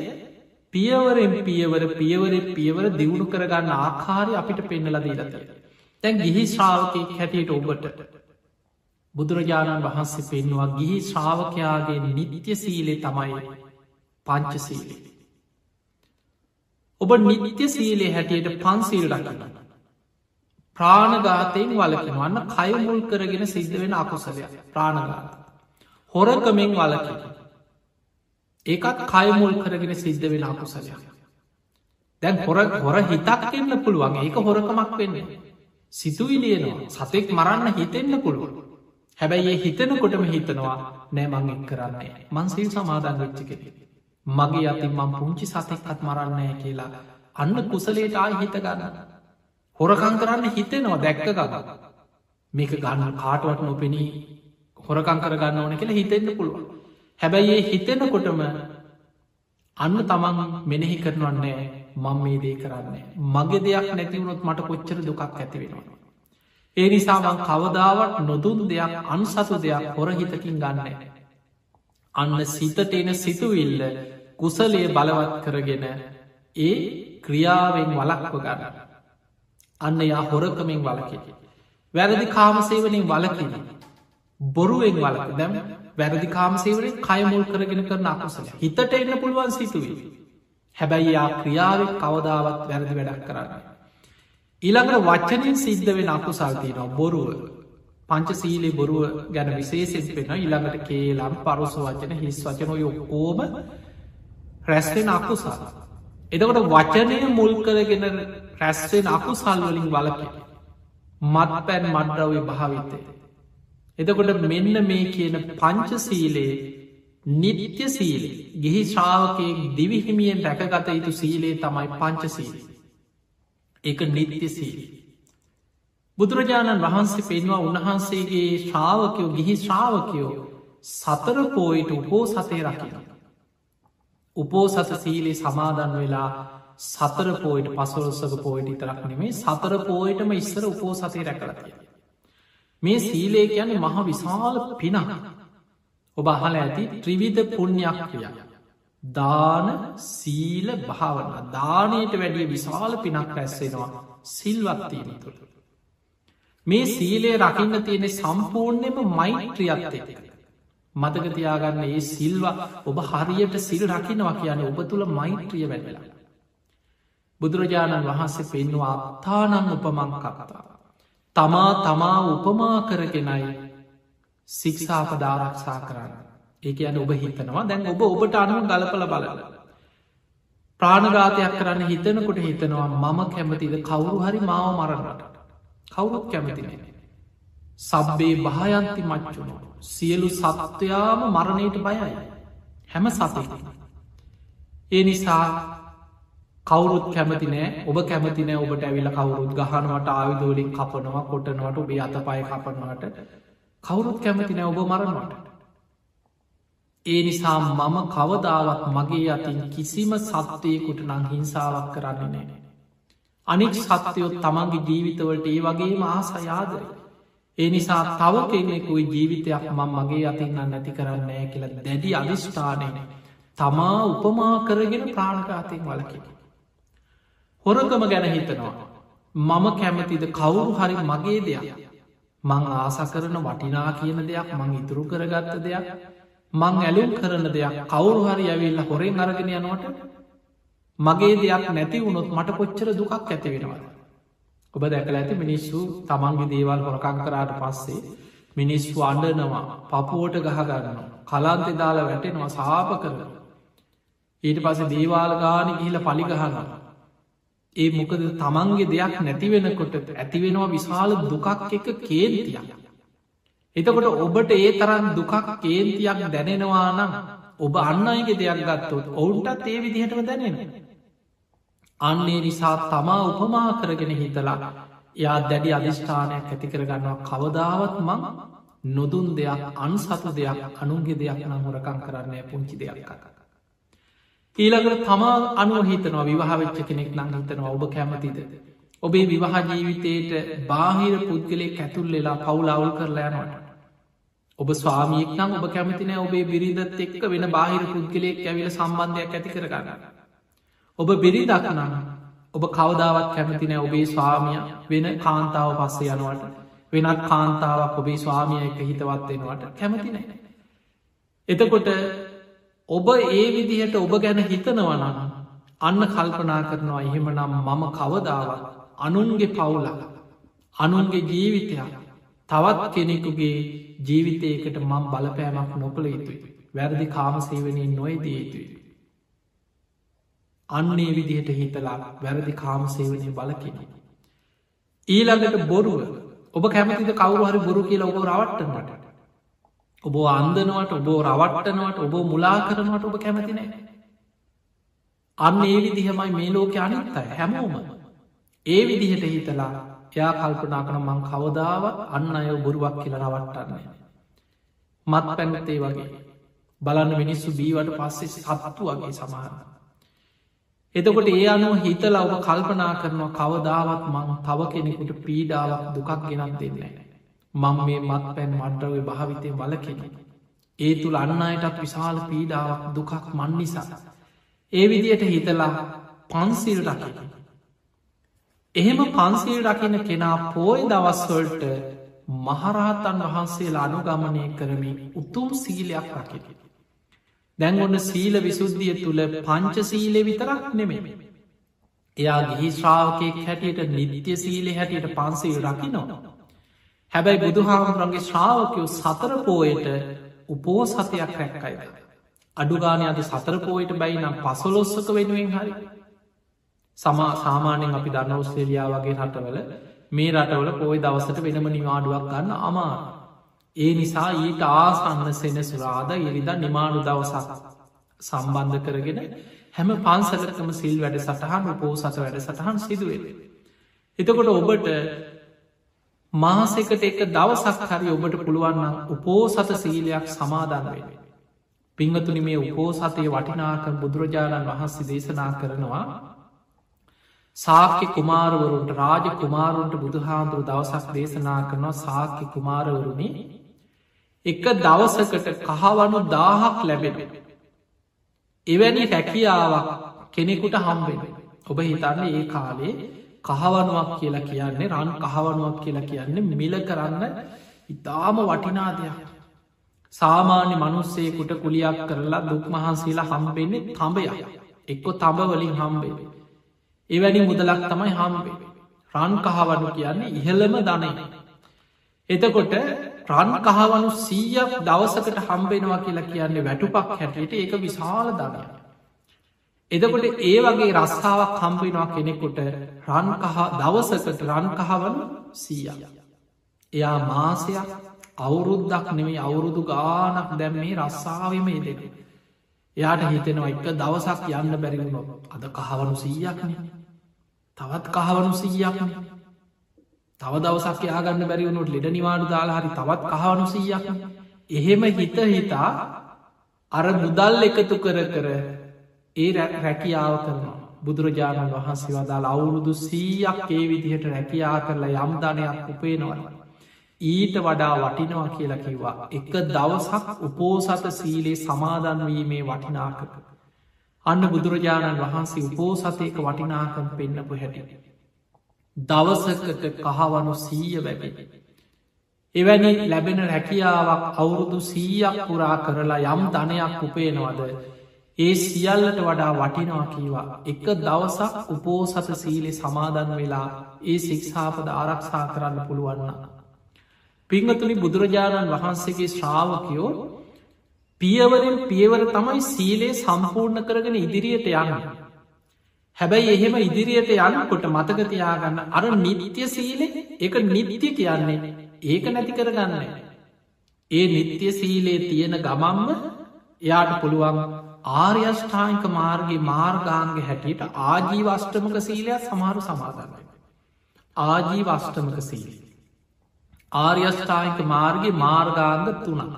පියවරෙන් පියවර පියවර පියවර දියුණු කරගන්න ආකාරය අපිට පෙන්නල දීලතය. තැන් ගිහි ශ්‍රාවකය හැටියට ඔබට බුදුරජාණන් වහන්සේ පෙන්වා ගිහි ශ්‍රාවකයාගේ නිත්‍ය සීලේ තමයි පංචසීලේ. ඔබ නිත්‍ය සීලේ හැටියට පන්සීල් රටන්න. ප්‍රාණගාතයෙන් වලකින වන්න කයමුල් කරගෙන සිද්ධ වෙන අකුසලය ප්‍රාණගාත. හොරකමෙන් වලකින. ඒකත් කයමුල් කරගෙන සිද්ධ වෙන අකුසලයක්. දැන් හොර හොර හිතක් එන්න පුළුවන් ඒක හොරකමක් වෙන්නේ. සිතුවිලියනවා සතෙක් මරන්න හිතෙන්න්න පුළුවන්. හැබැයි ඒ හිතනකොටම හිතනවා නෑ මං එක් කරන්නේ මන්සිල් සමාධන් වෙච්චි කෙනෙ. මගේ අතින් මං පුංචි සතෙක්කත් මරන්නෑ කියලා අන්න කුසලේට ආය හිත ගන්න. හොරකං කරන්න හිතෙනවා දැක්ක ගග. මේක ගන්න කාටුවට නොපෙනී හොරකං කර ගන්න ඕන කියලා හිතෙන්න්න පුළුවන්. හැබැයි ඒ හිතෙනකොටම අන්න තමන් මෙනෙහි කරනවන්නේ මං මේ දේ කරන්නේ. මගේ දෙයක් නැතිවුණොත් මට කොච්චර දුකක් ඇති වෙනවා. ඒ නිසාමං කවදාවත් නොදුන් දෙයක් අන්සතු දෙයක් හොරහිතකින් ගන්න. අන්න සිතට එන සිතුවිල්ල කුසලේ බලවත් කරගෙන ඒ ක්‍රියාවෙන් වලක්ව ගන්න. අන්න යා හොරකමින් වලකි. වැරදි කාමසේවනින් වලකින. බොරුවෙන් වලක දැම් වැරදි කාමසේවරේ කයමුල් කරගෙන කරන අකුසල හිතට එන්න පුළුවන් සිතුවී. හැබැයි යා ක්‍රියාවෙන් කවදාවත් වැරදි වැඩක් කරන්න. ඊළඟට වච්චනින් සිද්ධ වෙන අකුසල්තියනවා බොරුව පංච සීලේ බොරුව ගැන විශේෂෙන් වෙන ඉළඟට කේලම් පරුස වචන හිස් වචනොය ඕම රැස්වෙන අකුසල්. එතකොට වචනය මුල් කරගෙන රැස්වෙන අකුසල්වලින් වලක මත් පැන් මඩ්‍රවය භාවිතය. එතකොට මෙන්න මේ කියන පංචසීලේ නිත්‍ය සීලේ ගිහි ශ්‍රාවකයෙන් දිවිහිමියෙන් රැකගත යුතු සීලේ තමයි පංචසීලේ. එක නිත්‍ය සීලී. බුදුරජාණන් වහන්සේ පෙන්වා උන්වහන්සේගේ ශ්‍රාවකයෝ ගිහි ශ්‍රාවකයෝ සතර පෝයිට උපෝ සතය රකින. උපෝ සස සීලේ සමාදන් වෙලා සතර පෝයිට පසොල්සක පෝයිට ඉතරක් නෙමේ සතර පෝයටම ඉස්සර උපෝ සතය රැකලතිය. මේ සීලේ කියන්නේ මහ විශාල පිනක්. ඔබ අහල ඇති ත්‍රිවිධ පුුණ්ඥයක් ක්‍රියා. දාන සීල භාවන දානයට වැඩිය විශාල පිනක් රැස්සෙනවා සිල්වත්තිීම තුළ. මේ සීලේ රකින්න තියෙනෙ සම්පූර්ණයම මෛත්‍රියත් එක. මතකතියාගන්න ඒ සිල්ව ඔබ හරියට සිල් රකිනවා කියන ඔබ තුළ මෛත්‍රිය වැඩලා. බුදුරජාණන් වහන්සේ පෙන්වා අත්තානං උපමං කතා. තමා තමා උපමා කරගෙනයි සික්ෂාපදාරක්ෂා කරන්න. ඒක යන ඔබ හිතනවා දැන් ඔබ ඔබට අනුව ගලපල බලල. ප්‍රාණඝාතයක් කරන්න හිතනකොට හිතනවා මම කැමතිද කවුරු හරි මාව මරන්නට. කවුරුත් කැමතිනේ. සබ්බේ භායන්ති මච්චුණු. සියලු සත්වයාම මරණයට බයයි. හැම සතක. ඒ නිසා කවුරුත් කැමති නෑ ඔබ කැමති නෑ ඔබට ඇවිල කවුරුත් ගහනවට ආවිදෝලින් කපනවා කොටනවට ඔබේ අත පය කපනවට කවුරුත් කැමති නෑ ඔබ මරණවට. ඒ නිසා මම කවදාවත් මගේ අතින් කිසිම සත්වයකුට නං හිංසාවක් කරන්නේ නෑ. අනික් සත්‍යයොත් තමන්ගේ ජීවිතවලට ඒ වගේ මාසයාදයි. ඒ නිසා තව කෙනෙකුයි ජීවිතයක් මං මගේ අතින්න නැති කරන්නේ කියල දැඩි අධිෂ්ඨානය තමා උපමා කරගෙන ප්‍රාණඝාතයෙන් වලකින. හොරකම ගැන හිතනවා. මම කැමතිද කවුරු හරි මගේ දෙයක්. මං ආස කරන වටිනා කියන දෙයක් මං ඉතුරු කරගත්ත දෙයක් මං ඇලුම් කරන දෙයක් කවුරු හරි ඇවිල්ල හොරෙන් අරගෙන යනවට මගේ දෙයක් නැති වුණොත් මට කොච්චර දුකක් ඇති වෙනවා. ඔබ දැකල ඇති මිනිස්සු තමන්ගේ දේවල් හොරකං කරාට පස්සේ මිනිස්සු අන්ඩනවා පපුුවට ගහගන්න කලාන්තෙ දාලා වැටෙනවා සාප කරන. ඊට පස දේවාල ගාන ගිහිල පලිගහන්න. ඒ මොකද තමන්ගේ දෙයක් නැතිවෙනකොට ඇතිවෙනවා විශාල දුකක් එක කේන්තියක්. එතකොට ඔබට ඒ තරන් දුකක් කේන්තියක් දැනෙනවා නම් ඔබ අන්න අයගේ දෙයක් ගත්තොත් ඔවුන්ටත් ඒ විදිහටම දැනෙන. අන්නේ නිසා තමා උපමා කරගෙන හිතලා යා දැඩි අධිෂ්ඨානයක් ඇති කරගන්නවා කවදාවත් මං නොදුන් දෙයක් අන් සතු දෙයක් අනුන්ගේ දෙයක් නම් හොරකං කරන්න පුංචි දෙයක් කතා. ඊළඟට තමා අනුව හිතනවා විවාහවෙච්ච කෙනෙක් නම් හිතනවා ඔබ කැමතිද. ඔබේ විවාහ ජීවිතයට බාහිර පුද්ගලෙක් ඇතුල් වෙලා පවුලවුල් කරලා යනවට. ඔබ ස්වාමියෙක් නම් ඔබ කැමතිනෑ ඔබේ බිරිදත් එක්ක වෙන බාහිර පුද්ගලෙක් ඇවිල සම්බන්ධයක් ඇති කරගන්න. ඔබ බිරිදක් නම් ඔබ කවදාවත් කැමතිනෑ ඔබේ ස්වාමිය වෙන කාන්තාව පස්සේ යනුවට වෙනත් කාන්තාවක් ඔබේ ස්වාමිය එක හිතවත්වෙනවට කැමතිනෑ. එතකොට ඔබ ඒ විදිහට ඔබ ගැන හිතනවනනම් අන්න කල්පනා කරනවා එහෙම නම් මම කවදාවත් අනුන්ගේ පවුල අනුන්ගේ ජීවිතයක් තවත් කෙනෙකුගේ ජීවිතයකට මං බලපෑමක් නොකළ යුතුයි. වැරදි කාමසේවනින් නොයදී යුතුයි. අන්නේ විදිහට හිතලා වැරදි කාමසේවනය බලකින. ඊළඟට බොරුව. ඔබ කැමතිද කවරු හරි බොරු කියලා ඔබ රවට්ටනට ඔබ අන්දනවට ඔබ රවට්ටනවට ඔබ මුලා කරනවට ඔබ කැමතිනෑ. අන්න ඒ විදිහමයි මේ ලෝක අනිත්තයි හැමෝම. ඒ විදිහට හිතලා එයා කල්පනා කන මං කවදාවත් අන්න අය බොරුවක් කියල රවට්ටන්නේ. මත් පැනතේ වගේ බලන්න මිනිස්සු බීවට පස්සේ සත්තු වගේ සමහර. එතකොට ඒ අනුව හිතල ඔබ කල්පනා කරනවා කවදාවත් මං තව කෙනෙකුට පීඩාවක් දුකක් ගෙනත් දෙන්නේ. මං මේ මත් පැන් මඩ්ඩව භාවිතය වලකෙන. ඒ තුළ අන්න අයටත් විශාල පීඩාවක් දුකක් මන් නිසා. ඒ විදියට හිතලා පන්සිල් රකින. එහෙම පන්සිල් රකින කෙනා පෝය දවස්වල්ට මහරහතන් වහන්සේලා අනුගමනය කරමින් උතුම් සීලයක් රකින. දැන් ඔන්න සීල විසුද්ධිය තුළ පංච සීලෙ විතරක් නෙමෙම. එයා ගිහි ශ්‍රාවකයෙක් හැටියට නිත්‍ය සීලෙ හැටියට පන්සීල් රකිනවා. හැබැයි බුදුහාමුදුරන්ගේ ශ්‍රාවකයෝ සතර පෝයට උපෝ සතයක් රැක්කයිද. අඩුගානය අද සතර පෝයට බැයි නම් පසොලොස්සක වෙනුවෙන් හරි. සමා සාමානයෙන් අපි දන්න ඔස්ට්‍රේලියා වගේ රටවල මේ රටවල පෝයි දවසට වෙනම නිවාඩුවක් ගන්න අමා. ඒ නිසා ඊට ආසන්න සෙන සුරාද ඉරිද නිමාඩු දවසක් සම්බන්ධ කරගෙන හැම පන්සලකම සිල් වැඩ සටහන් උපෝ සස වැඩ සටහන් සිදුවේ. එතකොට ඔබට මාසෙකට එක දවසක් හරි ඔබට පුළුවන්නම් උපෝසත සීලයක් සමාධන් වෙන. පිංහතුනි මේ උපෝසතය වටිනාක බුදුරජාණන් වහන්සේ දේශනා කරනවා සාක්‍ය කුමාරවරුන්ට රාජ කුමාරුන්ට බුදුහාන්දුරු දවසක් දේශනා කරනවා සාක්‍ය කුමාරවරුණි එක දවසකට කහවනු දාහක් ලැබෙන. එවැනි රැකියාවක් කෙනෙකුට හම්බෙන. ඔබ හිතන්න ඒ කාලේ කහවනුවක් කියලා කියන්නේ රන් කහවනුවක් කියලා කියන්නේ මිල කරන්න ඉතාම වටිනා දෙයක්. සාමාන්‍ය මනුස්සේකුට කුලියක් කරලා දුක් මහන්සේලා හම්බෙන්නේ තඹය එක්කො තඹවලින් හම්බේ. එවැනි මුදලක් තමයි හම්බේ. රන් කහවනු කියන්නේ ඉහළම ධනය. එතකොට රන් කහවනු සීයක් දවසකට හම්බෙනවා කියලා කියන්නේ වැටුපක් හැටියට ඒක විශාල ධනය. එදකොට ඒ වගේ රස්සාාවක් කම්පෙනවා කෙනෙකුට රන්කහ දවසකට රන්කහවන සීය. එයා මාසයක් අවුරුද්දක් නෙමේ අවුරුදු ගානක් දැම් මේ රස්සාාවම යෙදෙන. එයාට හිතෙනවා එක දවසක් යන්න බැරිවුණො අද කහවනු සීයක්න. තවත් කහවනු සීයක්න. තව දවසක් යාගන්න බැරිවුණුට ලෙඩ නිවාඩු දාලා හරි තවත් කහවනු සීයක්. එහෙම හිත හිතා අර මුදල් එකතු කර කර ඒ රැකියාව කරනවා. බුදුරජාණන් වහන්සේ වදාල් අවුරුදු සීයක් ඒ විදිහට රැකියා කරලා යම්ධනයක් උපේනවල. ඊට වඩා වටිනවා කියලා කිව්වා එක දවසක් උපෝසත සීලේ සමාදන්වීමේ වටිනාකක. අන්න බුදුරජාණන් වහන්සේ උපෝසතයක වටිනාකම් පෙන්න්නපු හැටි. දවසකට කහවනු සීය වැැබෙන. එවැනි ලැබෙන රැකියාවක් අවුරුදු සීයක් පුරා කරලා යම් ධනයක් උපේනවද ඒ සියල්ලට වඩා වටිනවා කීවා එක දවසක් උපෝසත සීලේ සමාදන් වෙලා ඒ සික්ෂාපද ආරක්ෂා කරන්න පුළුවන්න. පිංහතුනි බුදුරජාණන් වහන්සේගේ ශ්‍රාවකයෝ පියවරෙන් පියවර තමයි සීලේ සම්පූර්ණ කරගෙන ඉදිරියට යන්න. හැබැයි එහෙම ඉදිරියට යන්නකොට මතකතියාගන්න අර නිත්‍ය සීලෙ එක නිත්‍ය කියන්නේ ඒක නැති කරගන්න. ඒ නිත්‍ය සීලේ තියෙන ගමම්ම එයාට පුළුවන් ආර්යෂ්ඨායික මාර්ගගේ මාර්ගාන්ගේ හැටියට ආජීව අෂ්ටමක සීලයක් සමාරු සමාධන්නයි. ආජී වෂ්ටමක සීලී. ආර්යෂ්ඨායික මාර්ගගේ මාර්ගාන්ග තුනක්.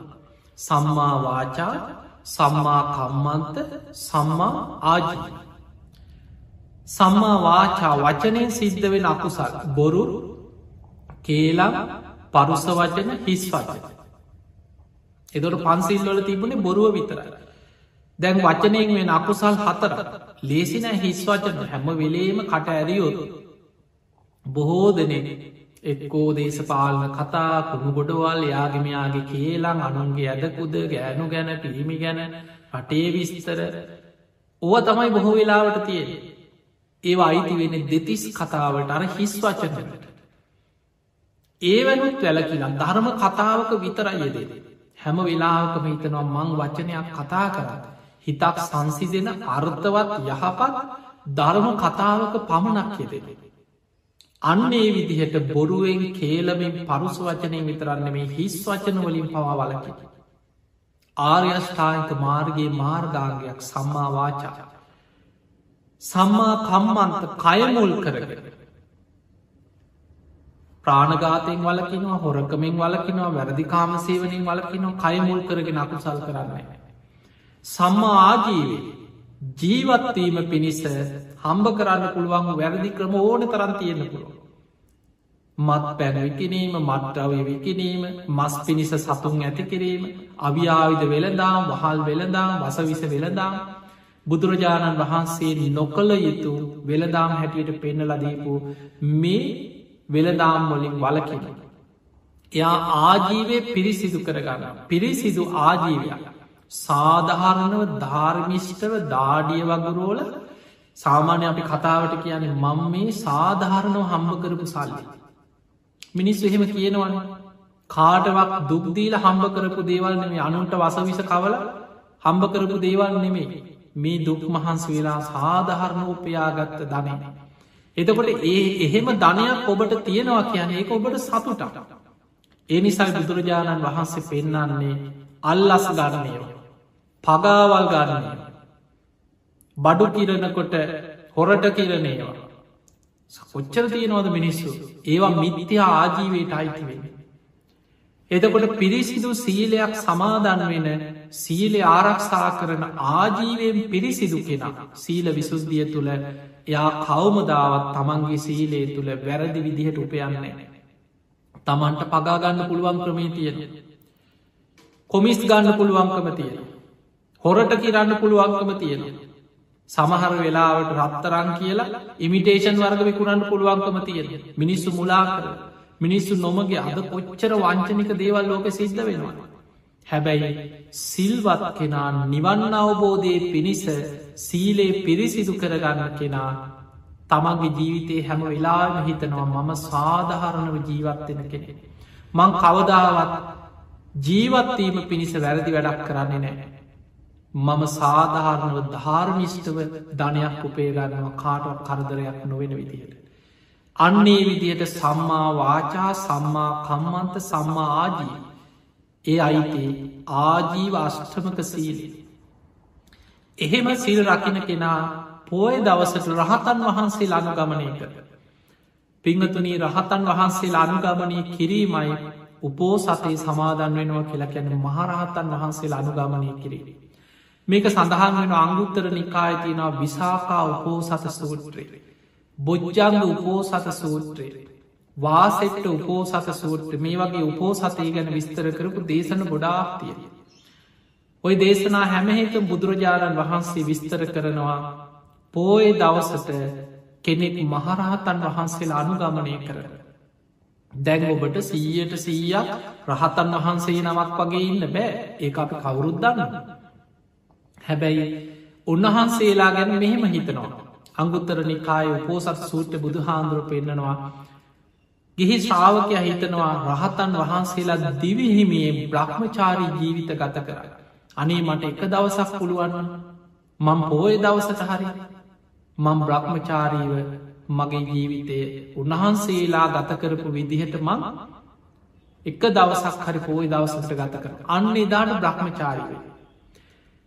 සම්මා වාචා සම්මා කම්මන්ත සම්මා ආජී. සම්මා වාචා වචනය සිද්ධ වෙන අකුසල් බොරු කේලම් පරුස වචන හිස් වචන. එදොට පන්සිල්වල තිබුණේ බොරුව විතරයි. දැන් වචනයෙන් වෙන අකුසල් හතර. ලේසින හිස් වචන. හැම වෙලේම කට ඇරියොත්. බොහෝ දෙනෙ එක්කෝ දේශපාලන කතා කුණු ගොඩවල් යාගමයාගේ කියලං අනුන්ගේ ඇදකුද ගෑනු ගැන පිළිමි ගැන රටේ විස්තර. ඕව තමයි බොහෝ වෙලාවට තියෙන ඒවා අයිති වෙන දෙතිස් කතාවට අර හිස් වචනට ඒවැනුත් වැලකිලා ධර්ම කතාවක විතරයදේ හැම වෙලාවකම හිතනවා මං වචනයක් කතා කරත් හිතක් සංසිදෙන අර්ථවත් යහපත් ධර්ම කතාවක පමණක් යෙදෙන අන්නේ විදිහට බොරුවෙන් කේලමින් පරුස වචනය විතරන්න මේ හිස් වචන වලින් පවා වලකි. ආර්යෂ්ඨායික මාර්ගගේ මාර්ගාංගයක් සම්මා වාචා. සම්මා කම්මන්ත කයමුල් කරගෙන. ප්‍රාණගාතයෙන් වලකිනවා හොරකමින් වලකිනවා වැරදිකාම සේවනින් වලකිනවා කයමුල් කරගෙන අකුසල් කරන්නේ. සම්මා ආජීවේ ජීවත්වීම පිණිස හම්බ කරන්න පුළුවන් වැරදි ක්‍රම ඕන තරන් තියෙන පුළුව. මත් පැන විකිනීම මට්ටවය විකිනීම මස් පිණිස සතුන් ඇති කිරීම අවියාවිද වෙළදාම් වහල් වෙළදාම් වසවිස වෙළදාම් බුදුරජාණන් වහන්සේ නොකළ යුතු වෙළදාම් හැටියට පෙන්න ලදීපු මේ වෙළදාම් වලින් වලකින. එයා ආජීවය පිරිසිදු කරගන්න පිරිසිදු ආජීවයක් සාධහරණව ධර්මිෂ්ටව දාඩිය වගුරෝල සාමාන්‍ය අපි කතාවට කියන්නේ මං මේ සාධාරණව හම්බ කරපු සල්ලි. මිනිස්සු එහෙම කියනවන්න කාටවක් දුක්දීල හම්බ කරපු දේවල් නෙමේ අනුන්ට වසවිස කවල හම්බ කරපු දේවල් නෙමේ මේ දුක් මහන්ස වෙලා සාධහරණ උපයාගත්ත ධනය. එතකොට ඒ එහෙම ධනයක් ඔබට තියෙනවා කියන්නේ ඒ ඔබට සතුටට. ඒ නිසා බුදුරජාණන් වහන්සේ පෙන්නන්නේ අල්ලස් ගන්නයෝ. පගාවල් ගන්නය. බඩු කිරණකොට හොරට කිරණේවා. කොච්චර තියෙනවද මිනිස්සු ඒවා මිත්‍යා ආජීවයට අයිතිවෙන්න. එතකොට පිරිසිදු සීලයක් සමාදන් වෙන සීලෙ ආරක්ෂා කරන ආජීවයෙන් පිරිසිදු කෙන සීල විසුද්ධිය තුළ එයා කවමදාවත් තමන්ගේ සීලේ තුළ වැරදි විදිහට උපයන්නේ. තමන්ට පගාගන්න පුළුවන් ක්‍රමේ තියෙන. කොමිස් ගන්න පුළුවන්කම තියෙන. හොරට කිරන්න පුළුවන්කම තියෙනවා. සමහර වෙලාවට රත්තරං කියලා ඉමිටේෂන් වර්ග විකුණන්න පුළුවන්කම තියෙන මිනිස්සු මුලා කර මිනිස්සු නොමගේ අද කොච්චර වංචනික දේවල් ලෝක සිද්ධ වෙනවා. හැබැයි සිල්වත් කෙනා නිවන්න අවබෝධය පිණිස සීලේ පිරිසිදු කරගන්න කෙනා තමන්ගේ ජීවිතේ හැම වෙලාම හිතනවා මම සාධහරණව ජීවත්වෙන කෙනෙ. මං කවදාවත් ජීවත්වීම පිණිස වැරදි වැඩක් කරන්නේ නෑ. මම සාධාරණව ධාර්මිෂ්ටව ධනයක් උපේගන්නව කාටවත් කරදරයක් නොවෙන විදියට. අන්නේ විදියට සම්මා වාචා සම්මා කම්මන්ත සම්මා ආජී ඒ අයිතේ ආජීව අෂ්ටමක සීලේ. එහෙම සිල් රකින කෙනා පෝය දවසට රහතන් වහන්සේ අනුගමනය කර. පිංහතුනී රහතන් වහන්සේ අනුගමනය කිරීමයි උපෝ සතේ සමාදන් වෙනවා කියලා කැන මහරහතන් වහන්සේ අනුගමනය කිරීම. මේක සඳහන් වෙන අංගුත්තර නිකාය තියෙනවා විසාකා උපෝ සත සූත්‍රයේ. බොජ්ජංග උපෝ සත සූත්‍රයේ. වාසෙට්ට උපෝසත සූට්ට මේ වගේ උපෝසතය ගැන විස්තර කරපු දේශන ගොඩාක්තිය. ඔය දේශනා හැමහෙත බුදුරජාණන් වහන්සේ විස්තර කරනවා පෝය දවසට කෙනෙක් මහරහතන් වහන්සේලා අනුගමනය කරන. දැන් ඔබට සීයට සීයක් රහතන් වහන්සේ නමක් වගේ ඉන්න බෑ ඒ අපි කවුරුද්දන්න. හැබැයි උන්වහන්සේලා ගැන මෙහෙම හිතනවා. අංගුත්තර නිකාය උපෝසත් සූට්‍ර බුදු හාන්දුර පෙන්න්නනවා. ගිහි ශ්‍රාවකය හිතනවා රහතන් වහන්සේලා දිවිහිමියෙන් බ්‍රහ්මචාරී ජීවිත ගත කර. අනේ මට එක දවසක් පුළුවන් මං පෝය දවසට හරි මං බ්‍රහ්මචාරීව මගේ ජීවිතය උන්වහන්සේලා ගත කරපු විදිහට මං එක දවසක් හරි පෝයි දවසට ගත කර අන්න එදාට බ්‍රහ්මචාරීවේ.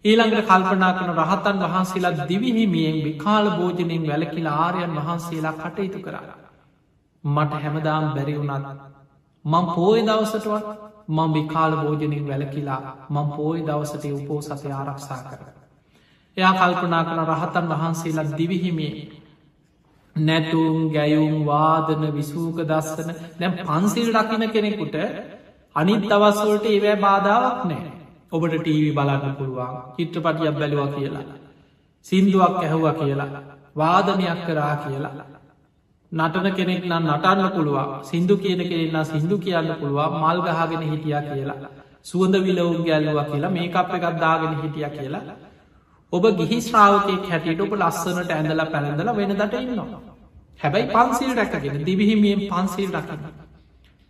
ඊළඟට කල්පනා කන රහතන් වහන්සේලා දිවිහිමියෙන් විකාල භෝජනයෙන් වැලකිලා ආරයන් වහන්සේලා කටයුතු කරලා. මට හැමදාම් බැරි වුණත් මං පෝය දවසටවත් මං විකාල භෝජනින් වැලකිලා මං පෝය දවසට උපෝ සසය ආරක්ෂා කර. එයා කල්පනා කන රහතන් වහන්සේලා දිවිහිමිය නැටුම් ගැයුම් වාදන විසූක දස්සන දැම් පන්සිල් රකින කෙනෙකුට අනිත් දවස්වලට ඒවෑ බාධාවක් නෑ ඔබට ටීවි බලන්න පුළුවන් චිත්‍රපටියක් බැලවා කියලා. සින්දුවක් ඇහුව කියලා. වාදනයක් කරා කියලා. නටන කෙනෙක් නම් නටන්න පුළුවන්. සිින්දු කියන කෙරෙන්න සිින්දු කියන්න පුළුවන්. මල් ගහගෙන හිටිය කියලා. සුවඳ විලවුන් ගැල්ලවා කියලා. මේ අප එකක් දාගෙන හිටිය කියලා. ඔබ ගිහි ශ්‍රාවකයෙක් හැටියට ඔබ ලස්සනට ඇඳල පැළඳල වෙන දට ඉන්නවා. හැබැයි පන්සිල් රැකගෙන දිවිහිමියෙන් පන්සිල් රකින්න.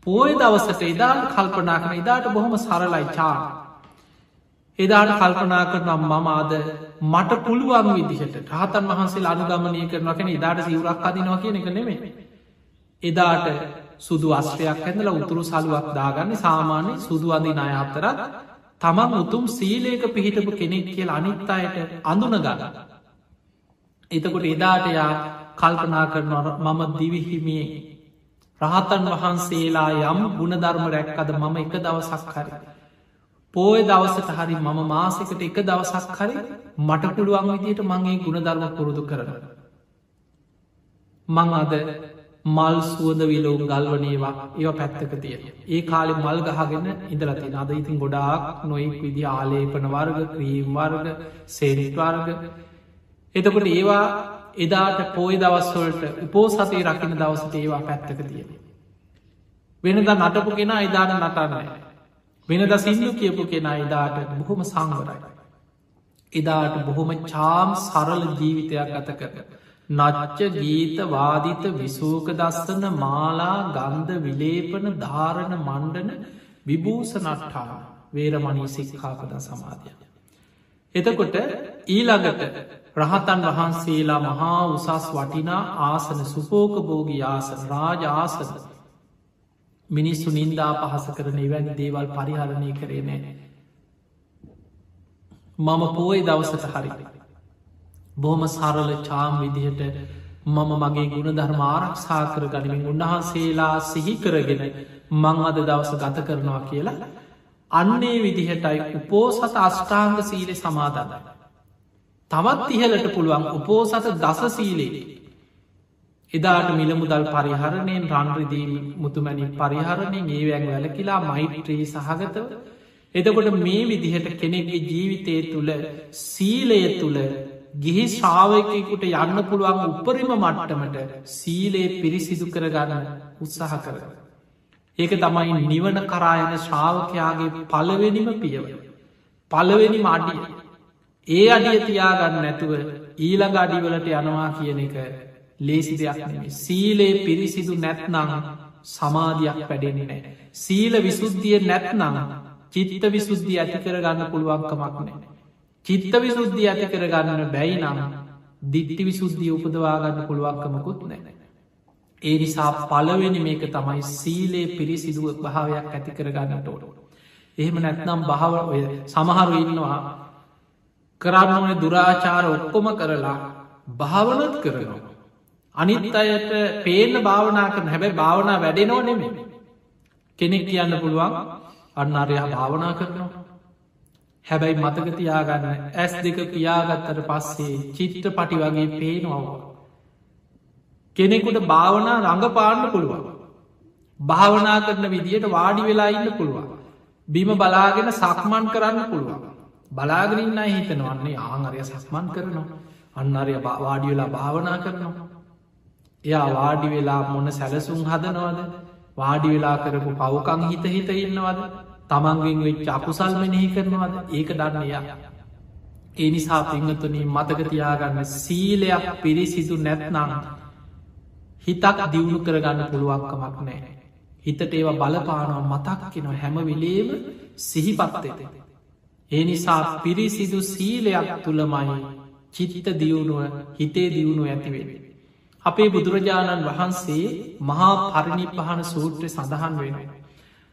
පෝය දවසට එදාට කල්පනා කන එදාට බොහොම සරලයි චා. එදාට කල්පනා කරනම් මමාද මට පුළුවන් විදිහට රහතන් වහන්සේ අනුගමනය කරන කෙන එදාට සිවරක් අදිනවා කියන එක නෙමේ. එදාට සුදු අස්ත්‍රයක් ඇඳල උතුරු සලුවක් දාගන්න සාමාන්‍ය සුදු අදින අය අතරත් තමන් උතුම් සීලේක පිහිටපු කෙනෙක් කියල අනිත් අයට අඳුන ගන්න. එතකොට එදාටයා කල්පනා කරන මම දිවිහිමියේ රහතන් වහන්සේලා යම් ගුණධර්ම රැක්කද මම එක දවසක් හරි. පෝය දවසට හරි මම මාසකට එක දවසක් හරි මට පුළුවන් විදියට මගේ ගුණධර්ම පුරුදු කරන. මං අද මල් සුවද විලෝම් ගල්වනේවා ඒව පැත්තක තියෙන. ඒ කාලෙ මල් ගහගෙන ඉදලතින අද ඉතින් ගොඩාක් නොයෙක් විදි ආලේපන වර්ග ක්‍රීම් වර්ග සේරිත්වර්ග එතකොට ඒවා එදාට පෝය දවස්වලට උපෝසතේ රකින දවසට ඒවා පැත්තක තියෙන. වෙනද නටපු කෙන එදාට නටන්නයි. වෙනද සිින්දු කියපු කෙන එදාට බොහොම සංවරයි. එදාට බොහොම චාම් සරල ජීවිතයක් ගත කර. නච්ච ගීත වාදිත විසූක දස්සන මාලා ගන්ධ විලේපන ධාරණ මණ්ඩන විභූස නට්ටා වේරමණී සික්කාපද සමාධය. එතකොට ඊළඟට රහතන් වහන්සේලා මහා උසස් වටිනා ආසන සුපෝකභෝගී ආසන රාජ ආසන මිනිස්සු නින්දා පහස කරන එවැනි දේවල් පරිහරණය කරේ නෑ. මම පෝයි දවසට හරිරි. බොහොම සරල චාම් විදිහට මම මගේ ගුණ ධර්ම ආරක්ෂා කර ගනිමින් උන්වහන්සේලා සිහි කරගෙන මං අද දවස ගත කරනවා කියලා අන්නේ විදිහටයි උපෝසත අෂ්ඨාංග සීලෙ සමාධන්න. තවත් ඉහලට පුළුවන් උපෝසත දස සීලේ එදාට මිලමුදල් පරිහරණයෙන් රන්රිදීම මුතුමැනි පරිහරණය ඒවැන් වැලකිලා මෛත්‍රී සහගතව එතකොට මේ විදිහට කෙනෙක්ගේ ජීවිතය තුළ සීලය තුළ ගිහි ශ්‍රාවයකෙකුට යන්න පුළුවන් උපරිම මට්ටමට සීලේ පිරිසිදු කරගන්න උත්සාහ කර. ඒක තමයි නිවන කරායන ශ්‍රාවකයාගේ පලවෙනිම පියව. පලවෙනි මඩිය. ඒ අඩිය තියාගන්න නැතුව ඊළඟ අඩිවලට යනවා කියන එක ලේසි දෙයක් නෙමේ. සීලේ පිරිසිදු නැත්නං සමාධයක් පැඩෙන්නේ නෑ. සීල විසුද්ධිය නැත්නං චිත්ත විසුද්ධිය ඇති කරගන්න පුළුවන්කමක් නෑ. චිත්ත විසුද්ධිය ඇති කරගන්න බැයි නම් දිට්ටි විසුද්ධිය උපදවාගන්න පුළුවන්කමකුත් නෑ. ඒ නිසා පලවෙනි මේක තමයි සීලේ පිරිසිදුව භාවයක් ඇති කරගන්නට ඕට. එහෙම නැත්නම් භාව ඔය සමහරු ඉන්නවා කරන්න ඕන දුරාචාර ඔක්කොම කරලා භාවනත් කරනවා. අනිත් අයට පේන භාවනා කරන හැබැයි භාවනා වැඩෙනෝ නෙමේ. කෙනෙක් කියන්න පුළුවන් අන්න අරයා භාවනා කරනවා. හැබැයි මතක තියාගන්න ඇස් දෙක පියාගත්තට පස්සේ චිත්‍ර පටි වගේ පේනවා. කෙනෙකුට භාවනා රඟ පාන්න පුළුවන්. භාවනා කරන විදියට වාඩි වෙලා ඉන්න පුළුවන්. බිම බලාගෙන සක්මන් කරන්න පුළුවන්. බලාගෙනන්න හිතනවන්නේ ආංගරය සක්මන් කරනවා. අන්නරය වාඩි වෙලා භාවනා කරනවා. එයා වාඩි වෙලා මොන සැලසුම් හදනවද වාඩි වෙලා කරපු පවකං හිත හිත ඉන්නවද තමන්ගෙන් වෙච්ච අකුසල් මෙනෙහි කරනවද ඒක දන්නයා. ඒ නිසා පිංහතුනී මතකතියාගන්න සීලයක් පිරිසිදු නැත්නම් හිතක් දියුණු කරගන්න පුළුවන්කමක් නෑ. හිතට ඒවා බලපානව මතක්කෙනව හැම විලේම සිහිපත්තෙත. ඒ නිසා පිරිසිදු සීලයක් තුළමයි චිතිත දියුණුව හිතේ දියුණු ඇතිවෙන. අපේ බුදුරජාණන් වහන්සේ මහා පරිණිපහන සූත්‍රය සඳහන් වෙනවා.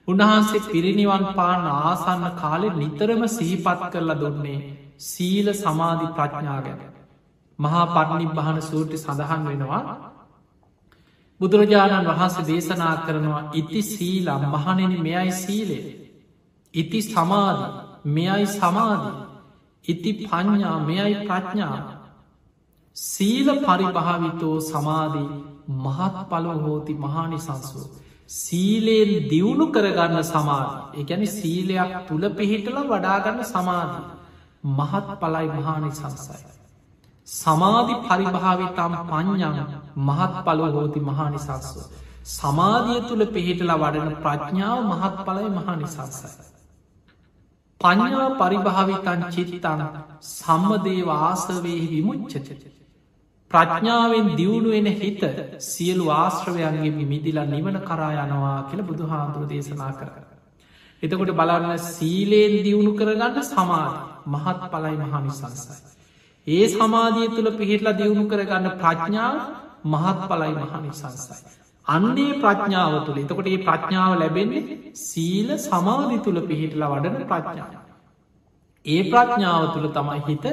උන්වහන්සේ පිරිනිවන් පාන ආසන්න කාලෙ නිතරම සිහිපත් කරලා දුන්නේ සීල සමාධි ප්‍රඥා ගැන. මහා පරිනිබ්බහන සූට්‍රි සඳහන් වෙනවා බුදුරජාණන් වහන්සේ දේශනා කරනවා ඉති සීලා මහනෙන මෙයයි සීලේ. ඉති සමාධ මෙයයි සමාධ ඉති පඥ්ඥා මෙයයි ප්‍රඥා සීල පරිභාවිතෝ සමාධී මහත් පලො හෝති මහානිසංසුව. සීලයෙන් දියුණු කරගන්න සමාධ එකැනි සීලයක් තුළ පිහිටල වඩාගන්න සමාධී මහත් පලයි මහානි සංසයි. සමාධි පරිභාවිතම් පඥ්ඥන් මහත් පලො හෝති මහානිසංස්ව. සමාධිය තුළ පිහිටල වඩන ප්‍රඥාව මහත් පලයි මහානිසංසයි. පඥා පරිභාවිතන් චිරිතන සම්මදේව ආසවයෙහි විමුච්චචච. ප්‍රඥාවෙන් දියුණුවෙන හිත සියලු ආශ්‍රවයන්ගේ මිදිලා නිවන කරා යනවා කියල බුදු හාමුදුර දේශනා කර. එතකොට බලන්න සීලයෙන් දියුණු කරගන්න සමාධ මහත් පලයි මහනිසංසයි. ඒ සමාධිය තුළ පිහිටලා දියුණු කරගන්න ප්‍රඥාව මහත් පලයි මහනිසංසයි. අන්නේ ප්‍රඥාව තුළ එතකොට ඒ ප්‍රඥාව ලැබෙන්නේ සීල සමාධි තුළ පිහිටලා වඩන ප්‍රඥාව. ඒ ප්‍රඥාව තුළ තමයි හිත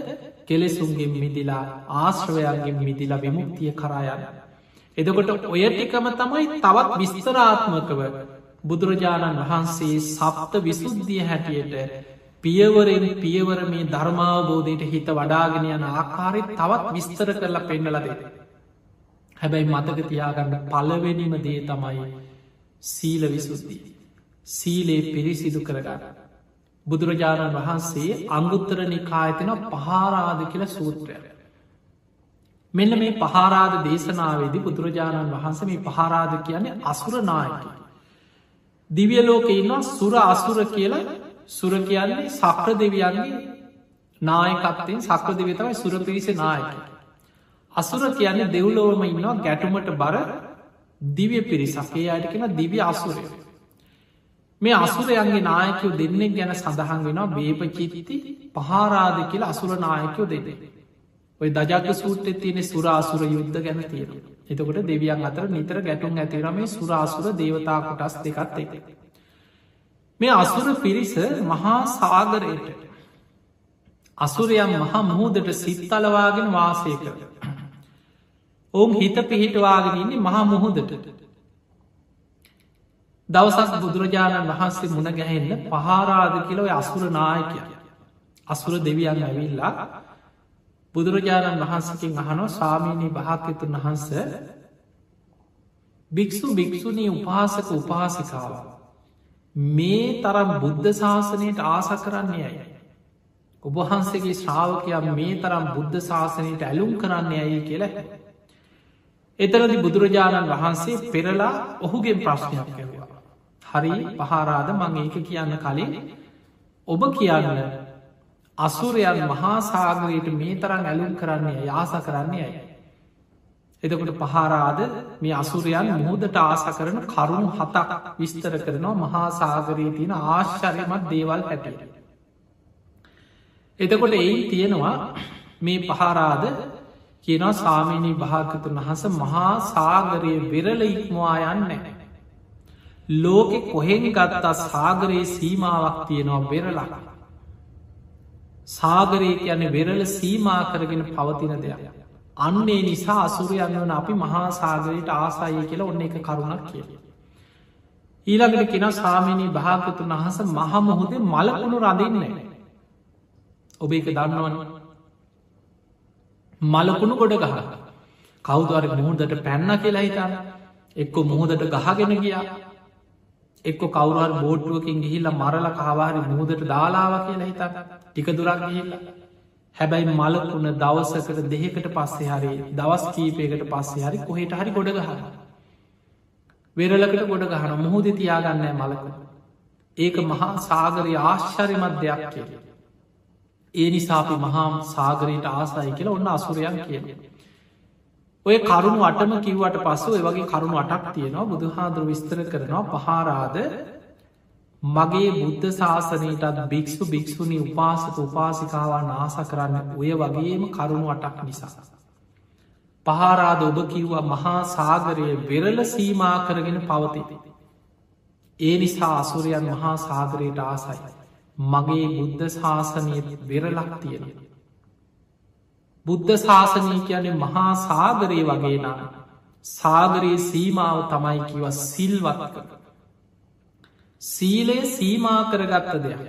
කෙලෙසුන්ගෙන් මිදිලා ආශ්‍රවයන්ගෙන් මිදිලා විමුක්තිය කරායන්න. එදකොට ඔය ටිකම තමයි තවත් විස්තරාත්මකව බුදුරජාණන් වහන්සේ සප්ත විසුද්ධිය හැටියට පියවරෙන් පියවර මේ ධර්මාවබෝධයට හිත වඩාගෙන යන ආකාරෙත් තවත් විස්තර කරලා පෙන්නලද. හැබැයි මතක තියාගන්න පලවෙනිම දේ තමයි සීල විසුද්ධී. සීලේ පිරිසිදු කරගන්න. බුදුරජාණන් වහන්සේ අංගුත්තර නිකායතන පහාරාද කියල සූත්‍රය. මෙන්න මේ පහාරාද දේශනාවේදි බුදුරජාණන් වහන්ස මේ පහාරාද කියන්නේ අසුරනායක. දිවියලෝක ඉන්නවා සුර අසුර කියලා සුර කියන්නේ සක්‍ර දෙවියන්ගේ නායකත්තයෙන් සක්‍ර දෙවිය තමයි සුර පිරිස නායක. අසුර කියන්නේ දෙව්ලෝවම ඉන්නවා ගැටුමට බර දිවිය පිරිසක්ේ අයට කියෙන දිවි අසුරය. මේ අසුරයන්ගේ නායකයෝ දෙන්නෙක් ගැන සඳහන් වෙනවා බේපචිතිති පහාරාද කියලා අසුර නායකයෝ දෙදේ. ඔය දජාක සූට්‍ර තියෙන සුරාසුර යුද්ධ ගැන තියෙන. එතකොට දෙවියන් අතර නිතර ගැටුම් ඇතිරම මේ සුරාසුර දේවතා කොටස් දෙකත් එක. මේ අසුර පිරිස මහා සාගරයට අසුරයන් මහා මුහූදට සිත්තලවාගෙන වාසය කර. ඔවුන් හිත පිහිටවාගෙන ඉන්නේ මහා මුහුදට දවසක් බුදුරජාණන් වහන්සේ මුණ ගැහෙන්න පහාරාද කියලව අසුර නායකය අසුර දෙවියන් ඇවිල්ලා බුදුරජාණන් වහන්සකින් අහනෝ ස්වාමීණී භාකතුන් වහන්ස භික්‍ෂු භික්‍ෂුණී උපාසක උපාසිකාව මේ තරම් බුද්ධ ශාසනයට ආස කරන්නේ ඇයි? ඔබහන්සේගේ ශ්‍රාවකයා මේ තරම් බුද්ධ ශාසනයට ඇලුම් කරන්නේ ඇයි කියලා එතරදි බුදුරජාණන් වහන්සේ පෙරලා ඔහුගේ ප්‍රශ්නයක් කැව හරි පහාරාද මං ඒක කියන්න කලින් ඔබ කියන්න අසුරයන් මහා සාගරයට මේ තරම් ඇලුම් කරන්නේ යාස කරන්නේ ඇයි. එතකොට පහාරාද මේ අසුරයන් මුහදට ආස කරන කරුණු හතක් විස්තර කරනවා මහා සාගරයේ තියෙන ආශ්චරයමත් දේවල් හැටියට. එතකොට එයි තියෙනවා මේ පහාරාද කියනවා සාමීනී භාගතුන් වහස මහා සාගරයේ වෙරල ඉක්මවා යන්නේ. ලෝකෙ කොහෙන් ගත්තා සාගරයේ සීමාවක් තියෙනවා බෙරලා. සාගරය කියන්නේ වෙරල සීමා කරගෙන පවතින දෙයක්. අන්නේ නිසා අසුරයන් වන අපි මහා සාගරයට ආසාය කියලා ඔන්න එක කරුණක් කිය. ඊළඟට කෙන සාමිනී භාගතුන් අහස මහමොහොදේ මලකුණු රඳන්නේ. ඔබ එක දන්නවන මලකුණු ගොඩ ගහ කෞදවර මුහුදට පැන්න කියලා හිතන්න එක්කො මුහොදට ගහගෙන ගියා එක්ක කවුරල් බෝට්ටුවකින් ගිහිල්ල මරල කාවාරි මුහදට දාලාව කියලා හිතක් ටික දුරක් ගිහිල්ල. හැබැයි මලකුණ දවසකට දෙහකට පස්සේ හරි දවස් කීපයකට පස්සේ හරි කොහෙට හරි ගොඩ ගහන්න වෙරලකට ගොඩ ගහන මුහුද තියාගන්නෑ මලක. ඒක මහා සාගරය ආශ්චරිමත් දෙයක් කිය ඒ නිසාපි මහාම් සාගරයට ආසයි කියලා ඔන්න අසුරයන් කිය ඔය කරුණු අටම කිව්වට පස්සු වගේ කරුණු අටක් තියෙනවා බුදු හාදුර විස්තර කරනවා පහාරාද මගේ බුද්ධ ශාසනයටත් භික්ෂු භික්‍ෂුණි උපාසක උපාසිකාවා නාස කරන්න ඔය වගේම කරුණු අටක් නිසා. පහාරාද ඔබ කිව්වා මහා සාගරය වෙරල සීමා කරගෙන පවතිති. ඒ නිසා අසුරයන් මහා සාගරයට ආසයි. මගේ බුද්ධ ශාසනය වෙරලක් තියෙන. බුද්ධ ශාසනය කියන්නේ මහා සාගරය වගේ නම් සාගරයේ සීමාව තමයි කිව සිල්වත් කර. සීලය සීමා කරගත්ත දෙයක්.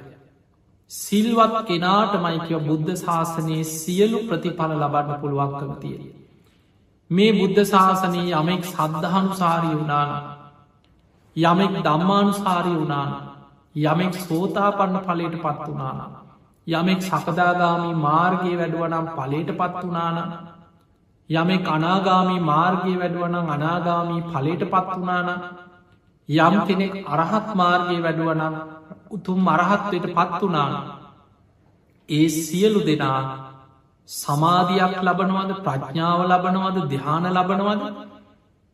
සිල්වත් කෙනාට මයිකව බුද්ධ ශාසනයේ සියලු ප්‍රතිඵල ලබන්න පුළුවන්කම තියෙන. මේ බුද්ධ ශාසනයේ යමෙක් සද්ධහනු සාරී වුණාන යමෙක් දම්මානුසාරී වුණාන යමෙක් සෝතාපන්න පලට පත් වනාන යමෙක් සකදාගාමී මාර්ගය වැඩුවනම් පලට පත් වනාන යමෙ අනාගාමී මාර්ගය වැඩුවනම් අනාගාමී පලට පත් වනාන යම් කෙනෙක් අරහත් මාර්ගය වැඩුවනම් උතුම් අරහත්වයට පත් වනාන ඒ සියලු දෙනා සමාධයක් ලබනවද ප්‍රඥාව ලබනවද දිහාන ලබනවද?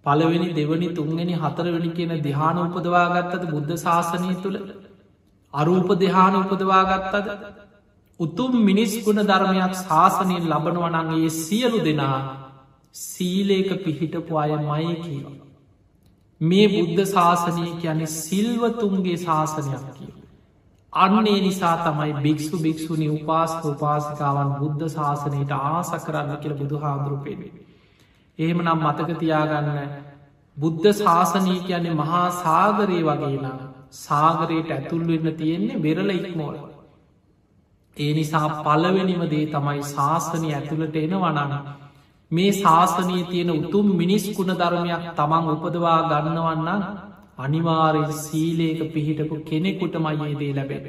පළවෙනි දෙවනි තුන්ගනි හතරවෙනි කියන දිහාන උපදවාගත්තද බුද්ධ ශාසනය තුළ? අරූප දෙහාන උපදවාගත්තද? උතුම් මිනිස් ගුණ ධර්මයක් ශාසනයෙන් ලබනවනන්ගේ සියලු දෙනා සීලේක පිහිටපු අය මය කියව. මේ බුද්ධ ශාසනය කියන්නේ සිල්වතුන්ගේ ශාසනයක් කිය. අන්නේ නිසා තමයි භික්ෂු භික්ෂුණි උපාස්ක උපාසිකාවන් බුද්ධ ශාසනයට ආස කරන්න කියල බුදු හාදුරුපේේ. එහෙම නම් මතක තියාගන්න බුද්ධ ශාසනය කියන්නේ මහා සාගරයේ වගේලා සාගරයට ඇතුල්වෙන්න තියෙන්නේ වෙරල ඉක්මෝල. ඒ නිසා පලවෙනිම දේ තමයි ශාසනය ඇතුළට එන වනන. මේ ශාසනී තියෙන උතුම් මිනිස් ගුණ ධර්මයක් තමන් උපදවා ගන්නවන්න අනිවාරෙන් සීලේක පිහිටපු කෙනෙකුට මයේදේ ලැබෙන.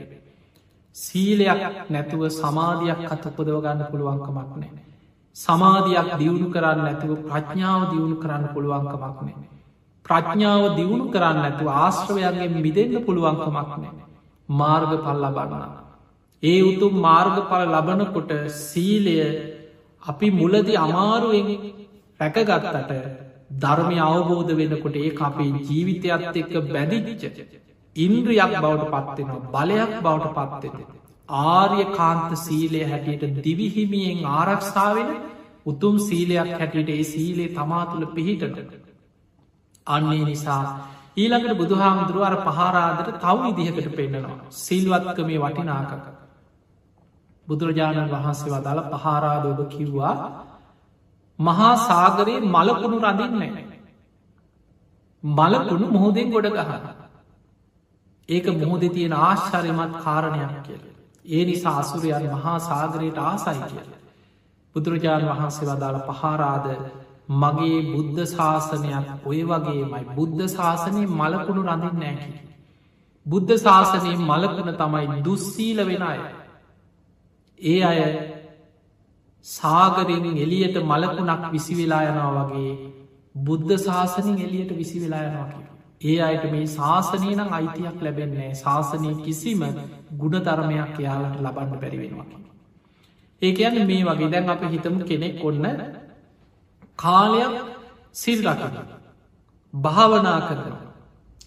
සීලයක් නැතුව සමාධයක් අත උපදව ගන්න පුළුවන්කමක් නෑ. සමාධයක් දියුණු කරන්න ඇතුව ප්‍රඥාව දියුණු කරන්න පුළුවන්කමක් නෑ. ප්‍රඥාව දියුණු කරන්න ඇතු ආශ්‍රවයන්ගේ මිදෙන්න්න පුළුවන්කමක් නෑ. මාර්ග පල් ලබන්න. ඒ උතුම් මාර්ගඵල ලබනකොට සීලය අපි මුලදි අමාරුවෙන් රැකගත්තට ධර්මය අවබෝධ වෙනකොට ඒ අපේ ජීවිතයත් එක්ක බැදිච්ච ඉන්ද්‍රියක් බවට පත්වෙනවා බලයක් බවට පත්වෙන. ආර්ය කාන්ත සීලය හැටියට දිවිහිමියෙන් ආරක්ෂාවෙන උතුම් සීලයක් හැටියට ඒ සීලේ තමා තුළ පිහිටට. අන්නේ නිසා ඊළඟට බුදුහාමුදුරුව අර පහරාදට තව ඉදිහකට පෙන්න්නනවා සිල්වත්කමේ වටිනාකක. බුදුරජාණන් වහන්සේ වදාළ පහාරාදෝග කිව්වා මහා සාගරයේ මලකුණු රඳින්නේ. මලකුණු මුහොදෙන් ගොඩ ගහන. ඒක මුහොද තියෙන ආශ්චරයමත් කාරණයක් කියල. ඒ නිසා අසුරයන් මහා සාගරයට ආසයි කියල. බුදුරජාණන් වහන්සේ වදාළ පහාරාද මගේ බුද්ධ ශාසනයක් ඔය වගේමයි බුද්ධ ශාසනය මලකුණු රඳින් නෑකි. බුද්ධ ශාසනයේ මලකුණ තමයි දුස්සීල වෙන අය. ඒ අය සාගරෙන් එලියට මලකුණක් විසි වෙලා යනවා වගේ බුද්ධ ශාසනින් එලියට විසි වෙලා යනවා කිය. ඒ අයට මේ ශාසනය නම් අයිතියක් ලැබෙන්නේ ශාසනය කිසිම ගුණධර්මයක් එයාලට ලබන්න බැරිවෙනවා. ඒ කියන්න මේ වගේ. දැන් අප හිතම කෙනෙක් ඔන්න කාලයක් සිල් රකන භාවනා කරන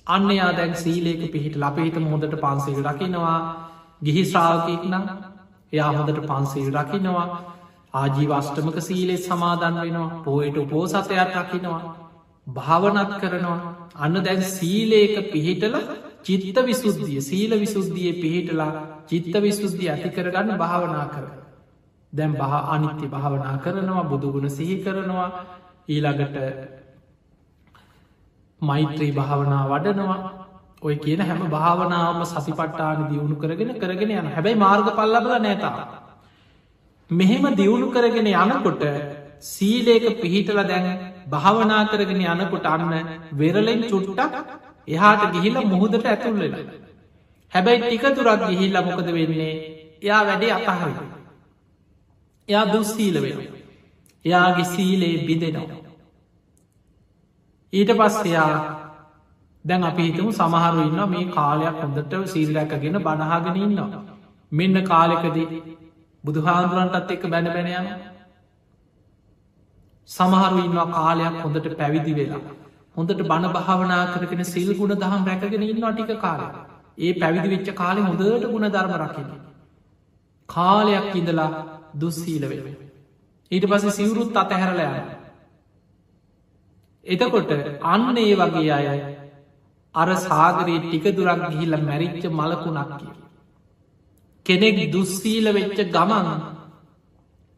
අන්න යා දැන් සීලේක පිහිට ලපහිත හොඳට පන්සිල් රකිනවා. ගිහි ශ්‍රාවකයෙක් නම් එයා හොඳට පන්සිල් රකිනවා ආජීවස්ටමක සීලෙ සමාදන් වෙනවා. පෝයට පෝසතයක් රකිනවා භාවනත් කරනවා. අන්න දැන් සීලේක පිහිටල චිත්ත විසුද්ධිය සීල විසුද්ධිය පිහිටලා චිත්ත විසුද්ධිය ඇති කරගන්න භාවනා කර. දැම් බහ අනිත්‍ය භාවනා කරනවා බුදුගුණ සිහි කරනවා. ඊළඟට මෛත්‍රී භාවනා වඩනවා. ඔය කියන හැම භාවනාවම සතිපට්ටාන දියුණු කරගෙන කරගෙන යන හැබැයි මාර්ග පල්ලබල නෑතා. මෙහෙම දියුණු කරගෙන යනකොට සීලේක පිහිටල දැන් භාවනා කරගෙන යනකොට අන්න වෙරලෙන් චුට්ටක් එහාට ගිහිල්ල මුහුදට ඇතුල්ලෙන හැබැයි ටික තුරක් ගිහිල්ල මොකද වෙන්නේ? එයා වැඩේ අතහරි එයා දුස්සීල වෙන එයාගේ සීලේ බිඳෙනවා. ඊට පස්සයා දැන් අපි හිතමු සමහරු ඉන්න මේ කාලයක් හොඳට සීල්ලැකගෙන බණහාගෙන ඉන්නවා. මෙන්න කාලෙකදී බුදුහාන්දුරන්ටත් එක්ක බැන බැනයම සමහරු ඉන්නවා කාලයක් හොඳට පැවිදි වෙලා හොඳට බණ භාවනා කරගෙන සිල් ගුණ දහම් රැකගෙන ඉන්නවා ටික කාලය ඒ පැවිදි වෙච්ච කාලෙ හොඳට ගුණ ධර්ම රකින කාලයක් ඉඳලා දුස්සීල වෙන ඊට පස සිවුරුත් අතහැරලයන එතකොට අන්න ඒ වගේ අය අර සාගරයේ ටික දුරක් ගිහිල්ල මැරිච්ච මලකුණක් කිය කෙනෙක් දුස්සීල වෙච්ච ගමන්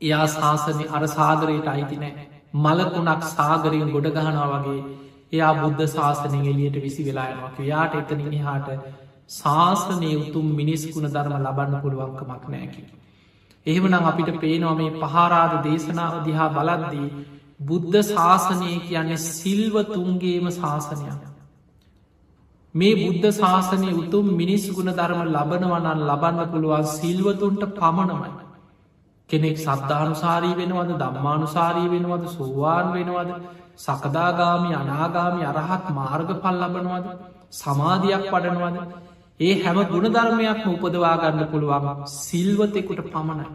එයා ශාසනය අර සාගරයට අයිති නෑ මලකුණක් සාගරයෙන් ගොඩ ගහනවා වගේ එයා බුද්ධ ශාසනය එලියට විසි වෙලායනවක් යාට එතනිනි හාට ශාසනය උතුම් මිනිස්කුණ ධර්ම ලබන්න පුළුවන්කමක් නෑකි. එහෙමනම් අපිට පේනවා මේ පහරාද දේශනාව දිහා බලද්දී බුද්ධ ශාසනය කියන්නේ සිල්ව තුන්ගේම ශාසනයක්. මේ බුද්ධ ශාසනය උතුම් මිනිස් ගුණ ධර්ම ලබනවනන් ලබන්න පුළුවන් සිල්වතුන්ට පමණමයි. කෙනෙක් සද්ධානුසාරී වෙනවද දම්මානුසාරී වෙනවද සෝවාන් වෙනවද සකදාගාමි අනාගාමි අරහත් මාර්ග පල් ලබනවද සමාධයක් වඩනවද ඒ හැම ගුණධර්මයක්ම උපදවාගන්න පුළුවන් සිල්වතෙකුට පමණයි.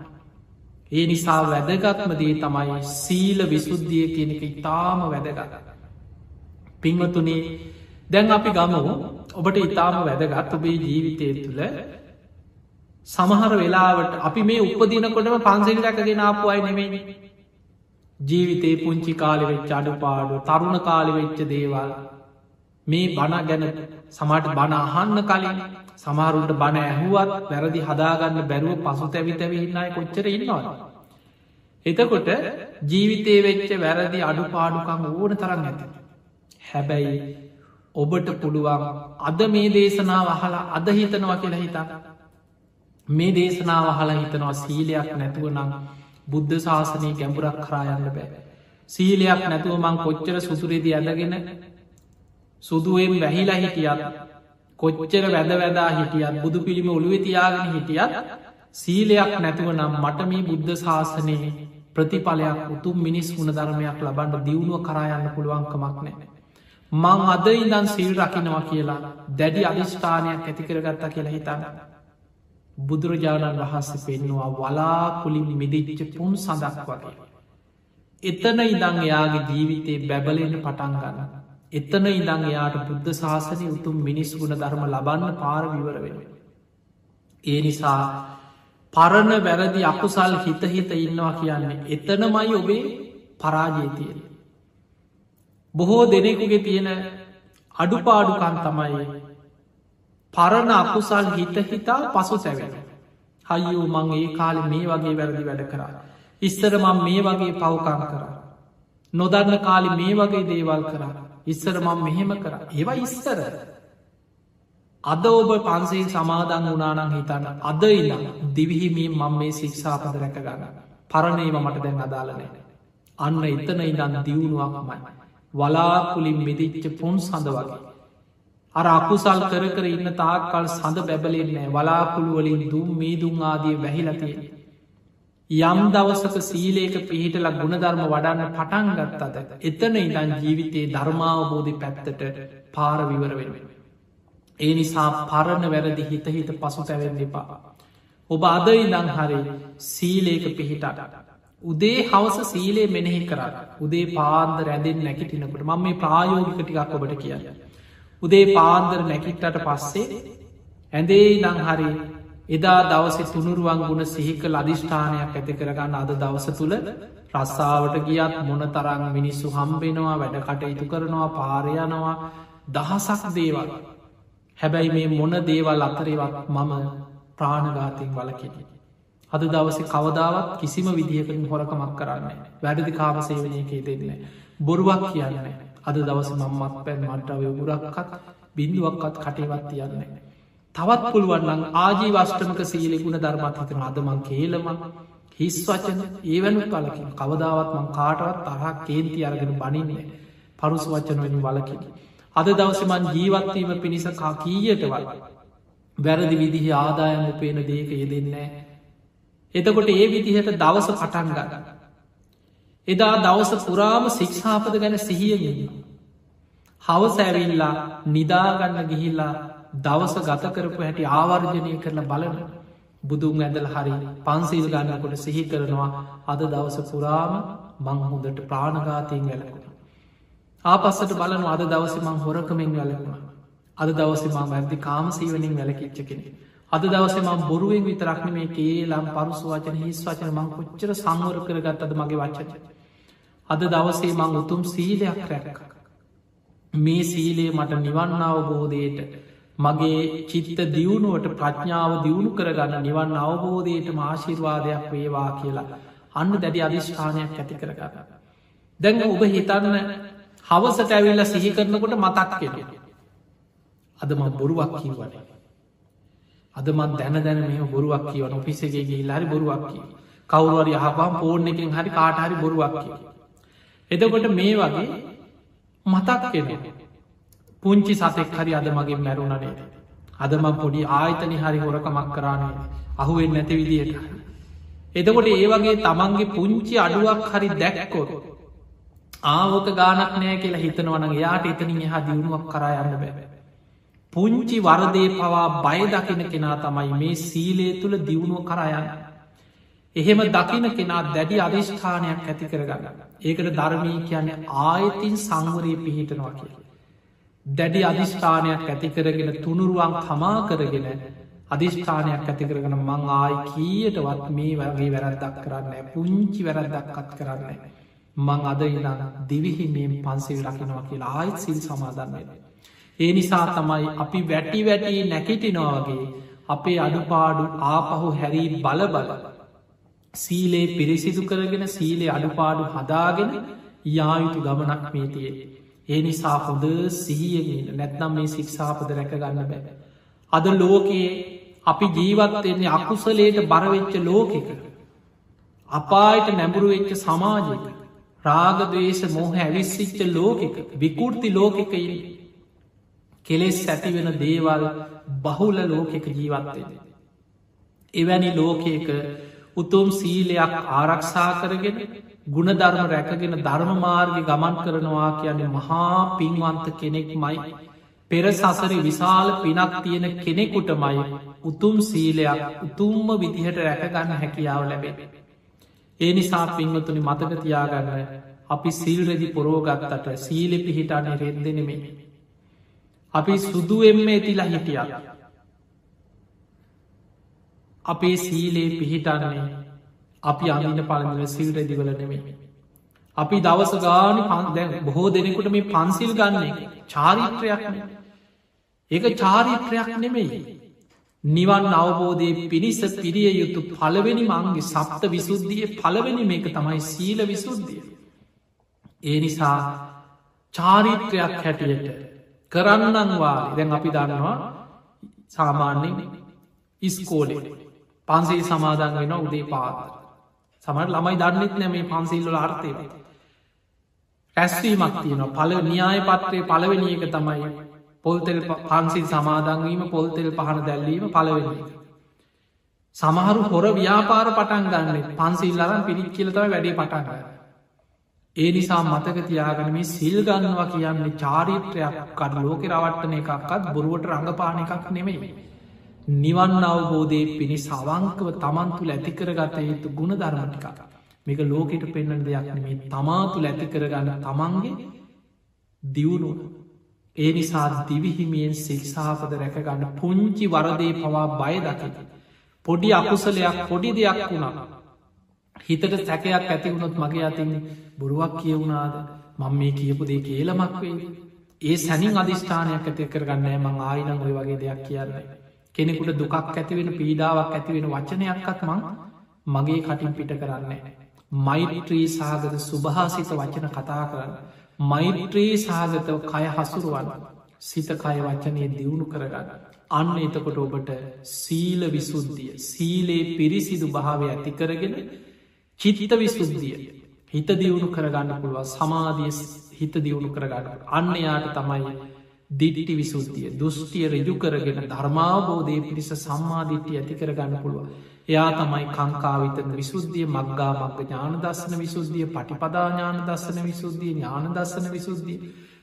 ඒ නිසා වැදගත්මදේ තමයි සීල විසුද්ධිය කියනක ඉතාම වැදගත. පිංවතුනේ දැන් අපි ගමු ඔබට ඉතාම වැදගත් ඔබේ ජීවිතය තුළ සමහර වෙලාවට අපි මේ උපදිනකොටම පන්සෙල් රැකගෙන ආපු අයි නෙමෙයි ජීවිතේ පුංචි කාලිවෙච්ච අඩුපාඩු තරුණ කාලිවෙච්ච දේවල් මේ බණ ගැන සමට බණ අහන්න කලින් සමාරුන්ට බණ ඇහුවත් වැරදි හදාගන්න බැරුව පසු තැවි තැවිහින්නයි කොච්චර ඉන්නවා. එතකොට ජීවිතේ වෙච්ච වැරදි අඩුපාඩුකම් ඕන තරන්න ඇත. හැබැයි ඔබට පුළුවන් අද මේ දේශනාව අහලා අද හිතනවා කියලා හිතා. මේ දේශනාව අහලා හිතනවා සීලයක් නැතුව නම් බුද්ධ ශාසනය ගැඹුරක් කරායන්න බෑ. සීලයක් නැතුව මං කොච්චර සුසුරේදී ඇඳගෙන සුදුවෙන් වැහිලා හිටියත් කොච්චර වැද වැදා හිටියත් බුදු පිළිම ඔළුව තියාගෙන හිටියත් සීලයක් නැතුව නම් මට මේ බුද්ධ ශාසනයේ ප්‍රතිඵලයක් උතුම් මිනිස් වුණ ධර්මයක් ලබන්ට දියුණුව කරායන්න පුළුවන්කමක් නෑ. මං අද ඉදන් සිල් රකිනවා කියලා දැඩි අධිෂ්ඨානයක් ඇතිකරගත්තා කියලා හිතන්න. බුදුරජාණන් වහන්ස පෙන්නවා වලාකුලින් මිදිච්ච පුන් සඳක් වගේ. එතන ඉදං එයාගේ ජීවිතේ බැබලෙන පටන් ගන්න. එතන ඉදං එයාට බුද්ධ ශාසනය උතුම් මිනිස් ගුණ ධර්ම ලබන්න පාර විවර වෙන. ඒ නිසා පරණ වැරදි අකුසල් හිත හිත ඉන්නවා කියන්නේ එතනමයි ඔබේ පරාජීතිය. බොහෝ දෙනෙකුගේ තියෙන අඩුපාඩුකන් තමයි පරණ අකුසල් හිත හිතා පසු සැවෙන. හයියෝ මං ඒ කාලෙ මේ වගේ වැරදි වැඩ කරා. ඉස්සර මං මේ වගේ පවකං කරා. නොදන්න කාලි මේ වගේ දේවල් කරා. ඉස්සර මං මෙහෙම කර ඒවා ඉස්සර. අද ඔබ පන්සේ සමාදන් වනානං හිතන්න අද ඉල්ලා දිවිහිමී මං මේ ශික්ෂාපද රැක ගන්න. පරණේව මට දැන් අදාලනෑ. අන්න එතන ඉදන්න දියුණුවක්මයි. වලාකුලින් මෙදිච්ච පුන් සඳ වගේ. අර අකුසල් කර කර ඉන්න තාක්කල් සඳ බැබලෙන්නේ වලාකුළුවලින් දුම් මේ දුම් ආදිය වැහිලතිය. යම් දවසක සීලේක පිහිටල ගුණධර්ම වඩන්න පටන් ගත්තද එතන ඉදන් ජීවිතයේ ධර්මාවබෝධි පැත්තට පාර විවර වෙනුවෙන. ඒ නිසා පරණ වැරදි හිත හිත පසු තැවෙන් එපා. ඔබ අද ඉදං හරි සීලේක පිහිටට. උදේ හවස සීලේ මෙනෙහි කරන්න උදේ පාන්ද රැඳෙන් නැකිටිනකට මම මේ ප්‍රායෝගික ටිකක් ඔබට කියන්න. උදේ පාන්දර නැකිට්ටට පස්සේ ඇඳේ නං හරි එදා දවසෙ තුනුරුවන් ගුණ සිහිකල් අධිෂ්ඨානයක් ඇති කරගන්න අද දවස තුළ රස්සාාවට ගියත් මොන තරං මිනිස්සු හම්බෙනවා වැඩ කටයුතු කරනවා පාරයනවා දහසක් දේවල් හැබැයි මේ මොන දේවල් අතරේවත් මම ප්‍රාණඝාතයෙන් වලකෙන. අද දවස කවදාවත් කිසිම විදිහකින් හොරකමක් කරන්න වැඩදි කාමසේවනයකේ දෙන්න. බොරුවක් කියන්න අද දවස මම්මත් පැන් මට්ටව ගුරක්කත් බිඳුවක්කත් කටේවත් තියන්නේ. තවත් පුළුවන්නන් ආජී වෂ්ටමක සීලෙකුණ ධර්මත්හිතන අදමං කේලම හිස් වචන ඒවැනු කලකින් කවදාවත්මං කාටවත් තරහක් කේන්ති අරගෙන බනින්නේ පරුස වචනවලින් වලකින්. අද දවසමන් ජීවත්වීම පිණිස කා කීයටවත් වැරදි විදිහ ආදායම උපේන දේක යෙදෙන්නේ. එතකොට ඒ විදිහට දවස පටන් ගන්න. එදා දවස පුරාම ශික්ෂාපද ගැන සිහියගන්න. හවසැවිල්ලා නිදාගන්න ගිහිල්ලා දවස ගත කරපු හැටි ආවර්ජනය කරන බලන බුදුන් ඇදල් හරි පන්සීල් ගන්නකොට සිහි කරනවා අද දවස පුරාම මං හොඳට ප්‍රාණඝාතයෙන් වැලකුණ. ආපස්සට බලන අද දවස මං හොරකමෙන් වැලකුණ. අද දවස මං වැදදි කාමසීවනින් වැලකිච්චකෙන. අද දවස මං බොරුවෙන් විතරක්න මේ කේලම් පරුසු වචන හිස් වචන මං කොච්චර සංවර කරගත්තද මගේ වච්චච. අද දවසේ මං උතුම් සීලයක් රැක්ක. මේ සීලේ මට නිවන්න අවබෝධයට මගේ චිත්ත දියුණුවට ප්‍රඥාව දියුණු කරගන්න නිවන් අවබෝධයට මාශිර්වාදයක් වේවා කියලා අන්න දැඩි අධිෂ්ඨානයක් ඇති කරගන්න. දැඟ ඔබ හිතන්න හවසට ඇවිල්ල සිහි කරනකොට මතක් කෙන. අද මත් බොරුවක් කීවන. අද මත් දැන දැන මේ බොරුවක් කියවන ඔපිසගේ ගිහිල්ලාරි බොරුවක් කිය. කවුරුවරි යහපම් පෝර්ණ එකින් හරි කාටහරි බොරුවක් කිය. එදකොට මේ වගේ මතක් කෙනෙ. පුංචි සතෙක් හරි අද මගේ මැරුණනේ. අදම පොඩි ආයතනි හරි හොරකමක් කරන්නේ අහුවෙන් නැති විදියට. එතකොට ඒ වගේ තමන්ගේ පුංචි අඩුවක් හරි දැක්කොත්. ආවෝක ගානක් නෑ කියලා හිතනවන යාට එතනින් එහා දියුණුවක් කරා යන්න බැ. පුංචි වරදේ පවා බය දකින කෙනා තමයි මේ සීලේ තුළ දියුණුව කරයන්න. එහෙම දකින කෙනා දැඩි අධිෂ්ඨානයක් ඇති කරගන්න. ඒකට ධර්මී කියන්නේ ආයතින් සංවරී පිහිටනවා කියලා. දැඩි අධිෂ්ඨානයක් ඇති කරගෙන තුනුරුවන් තමා කරගෙන අධිෂ්ඨානයක් ඇති කරගෙන මං ආයි කීයටවත් මේ වගේ වැරද්දක් කරන්න පුංචි වැරද්දක්කත් කරන්න. මං අද ඉදා දිවිහිමෙන් පන්සිල් රකිනවා කියලා ආයිත් සිල් සමාදන්වෙන. ඒ නිසා තමයි අපි වැටි වැටී නැකිටිනවාගේ අපේ අඩුපාඩු ආපහු හැරී බල බල. සීලේ පිරිසිදු කරගෙන සීලේ අඩුපාඩු හදාගෙන යායුතු ගමනක් මේතියේ. ඒ නිසා හොඳ සිහියගෙන නැත්නම් මේ ශික්ෂාපද රැකගන්න බෑ. අද ලෝකයේ අපි ජීවත්වන්නේ අකුසලේට බරවෙච්ච ලෝකෙක. අපායට නැඹුරු වෙච්ච සමාජයක රාගදවේශ මෝහ ඇවිස්සිච්ච ලෝකෙක විකෘති ලෝකෙකයින් කෙලෙස් ඇතිවෙන දේවල් බහුල ලෝකෙක ජීවත්වය. එවැනි ලෝකයක උතුම් සීලයක් ආරක්ෂා කරගෙන ගුණධර්ම රැකගෙන ධර්ම මාර්ග ගමන් කරනවා කියන්නේ මහා පින්වන්ත කෙනෙක් මයි පෙර සසර විශාල පිනක් තියෙන කෙනෙකුටමයි උතුම් සීලයක් උතුම්ම විදිහට රැකගන්න හැකියාව ලැබේ. ඒ නිසා පින්වතුනි මතකතියාගන්න අපි සිල්රෙදි පොරෝගත්තට සීලෙ පිහිටානේ රෙද්දෙනෙමේ. අපි සුදුවෙම්ම ඇතිලා හිටිය. අපේ සීලේ පිහිටන්නේ අපි අමින්න පළඳල සිල් රැදිවල නෙමේ. අපි දවස ගානි පන් දැන් බොහෝ දෙනෙකුට මේ පන්සිල් ගන්නේ චාරිත්‍රයක්න. ඒක චාරිත්‍රයක් නෙමෙයි. නිවන් අවබෝධය පිණිස පිරිය යුතු පළවෙනි මංගේ සප්ත විසුද්ධිය පළවෙනි මේක තමයි සීල විසුද්ධිය. ඒ නිසා චාරිත්‍රයක් හැටියට කරන්නන්වා දැන් අපි දන්නවා සාමාන්‍යෙන් ඉස්කෝලේ පන්සේ සමාදන් වෙන උදේ පාත. සමට ළමයි දන්නෙත් නැ මේ පන්සිල්ල අර්ථය ඇස්වීමක් තියන පල න්‍යාය පත්‍රය පලවෙනි එක තමයි පොල්තෙල් පන්සිල් සමාදංවීම පොල්තෙල් පහන දැල්ලීම පලවෙනි. සමහරු හොර ව්‍යාපාර පටන් ගන්න පන්සිල් අරන් පිරික් කියලතව වැඩේ පටන්ගන්න. ඒ නිසා මතක තියාගන මේ සිල් ගන්නවා කියන්නේ චාරිත්‍රයක්. කඩ ලෝක රවට්ටන එකක්කත් බොරුවට රඟපාන එකක් නෙමෙයි. නිවන් අවබෝධය පිණිස අවංකව තමන්තුළ ඇතිකරගත යුතු ගුණ ධර්මටික මේක ලෝකෙට පෙන්න්න දෙයක් නෙමේ තමාතුළ ඇතිකරගන්න තමන්ගේ දියුණු ඒ නිසා දිවිහිමියෙන් සිල්සාපද රැකගන්න පුංචි වරදේ පවා බය දකිත පොඩි අකුසලයක් පොඩි දෙයක් වුණා හිතට සැකයක් ඇති වුණොත් මගේ අතින් බොරුවක් කියවුණාද මං මේ කියපු දේ කියලමක් වේ ඒ සැනින් අධිෂ්ඨානයක් ඇති කරගන්න මං ආයිනං ඔය වගේ දෙයක් කියන්නේ කෙනෙකුට දුකක් ඇතිවෙන පීඩාවක් ඇතිවෙන වචනයක්කත් මං මගේ කටින් පිට කරන්නේ. මෛත්‍රී සාගත සුභාසිත වචන කතා කරන්න. මෛත්‍රී සාගතව කය හසුරුවන් සිත කය වචනය දියුණු කරගන්න. අන්න එතකොට ඔබට සීල විසුද්ධිය සීලේ පිරිසිදු භාවය ඇති කරගෙන චිත්ත විසුද්ධිය. හිත දියුණු කරගන්න පුළුව සමාධිය හිත දියුණු කරගන්න. අන්න යාට තමයි දිඩිටි විසුද්ධිය දුෘෂ්ටිය රජු කරගෙන ධර්මාබෝධය පිරිස සම්මාධිට්ටි ඇති කර ගන්න පුළුව එයා තමයි කංකාවිතන විසුද්ධිය මක්ගා මක්ග ඥාන දස්සන විසුද්ධිය පටිපදාඥාන දස්සන විසුද්ධිය ඥාන දස්සන විසුද්ධිය.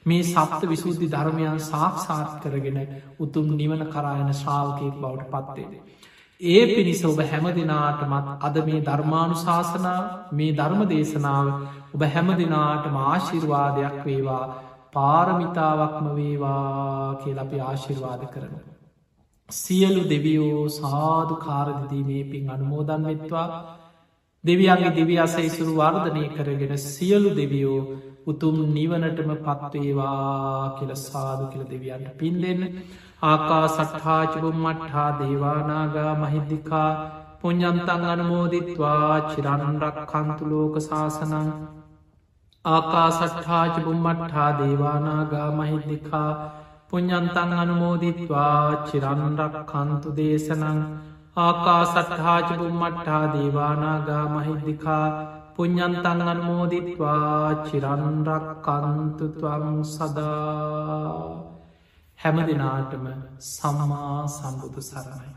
මේ සප්ත විසුද්ධි ධර්මයන් සාක්ෂාත් කරගෙන උතුම් නිවන කරායන ශ්‍රාවකයෙක් බවට පත්වේද. ඒ පිණිස ඔබ හැම දෙනාටමත් අද මේ ධර්මාණු ශාසනා මේ ධර්ම දේශනාව ඔබ හැම දෙනාටම ආශිර්වාදයක් වේවා පාරමිතාවක්ම වේවා කියල අපි ආශිර්වාද කරනු. සියලු දෙවියෝ සාධු කාරදිදීමේ පින් අනුමෝදන් වෙත්වා දෙවියන්ගේ දෙවි අසයිසුරු වර්ධනය කරගෙන සියලු දෙවියෝ උතුම් නිවනටම පත්වේවා කියල සාදු කියල දෙවියන්ට පින් දෙන්න ආකා සට්හාචුරුම්මට්හා දේවානාගා මහිද්දිකා පුං්ඥන්තන් අනමෝදිත්වා චිරණන්රක් කන්තුලෝක ශාසනං ආකා සට්හාචබුම්මට්හා දේවානාගා මහිද්දිකා පුං්ඥන්තන් අනමෝදිත්වා චිරණරක් කන්තු දේශනං ආකා සට්හාචබුම්මට්හා දේවානාගා මහිද්දිකා පුං්ඥන්තන් අනමෝදිත්වා චිරණරක් කන්තුතුවම් සදා හැම දෙනාටම සම්මා සම්බුදු සරණයි.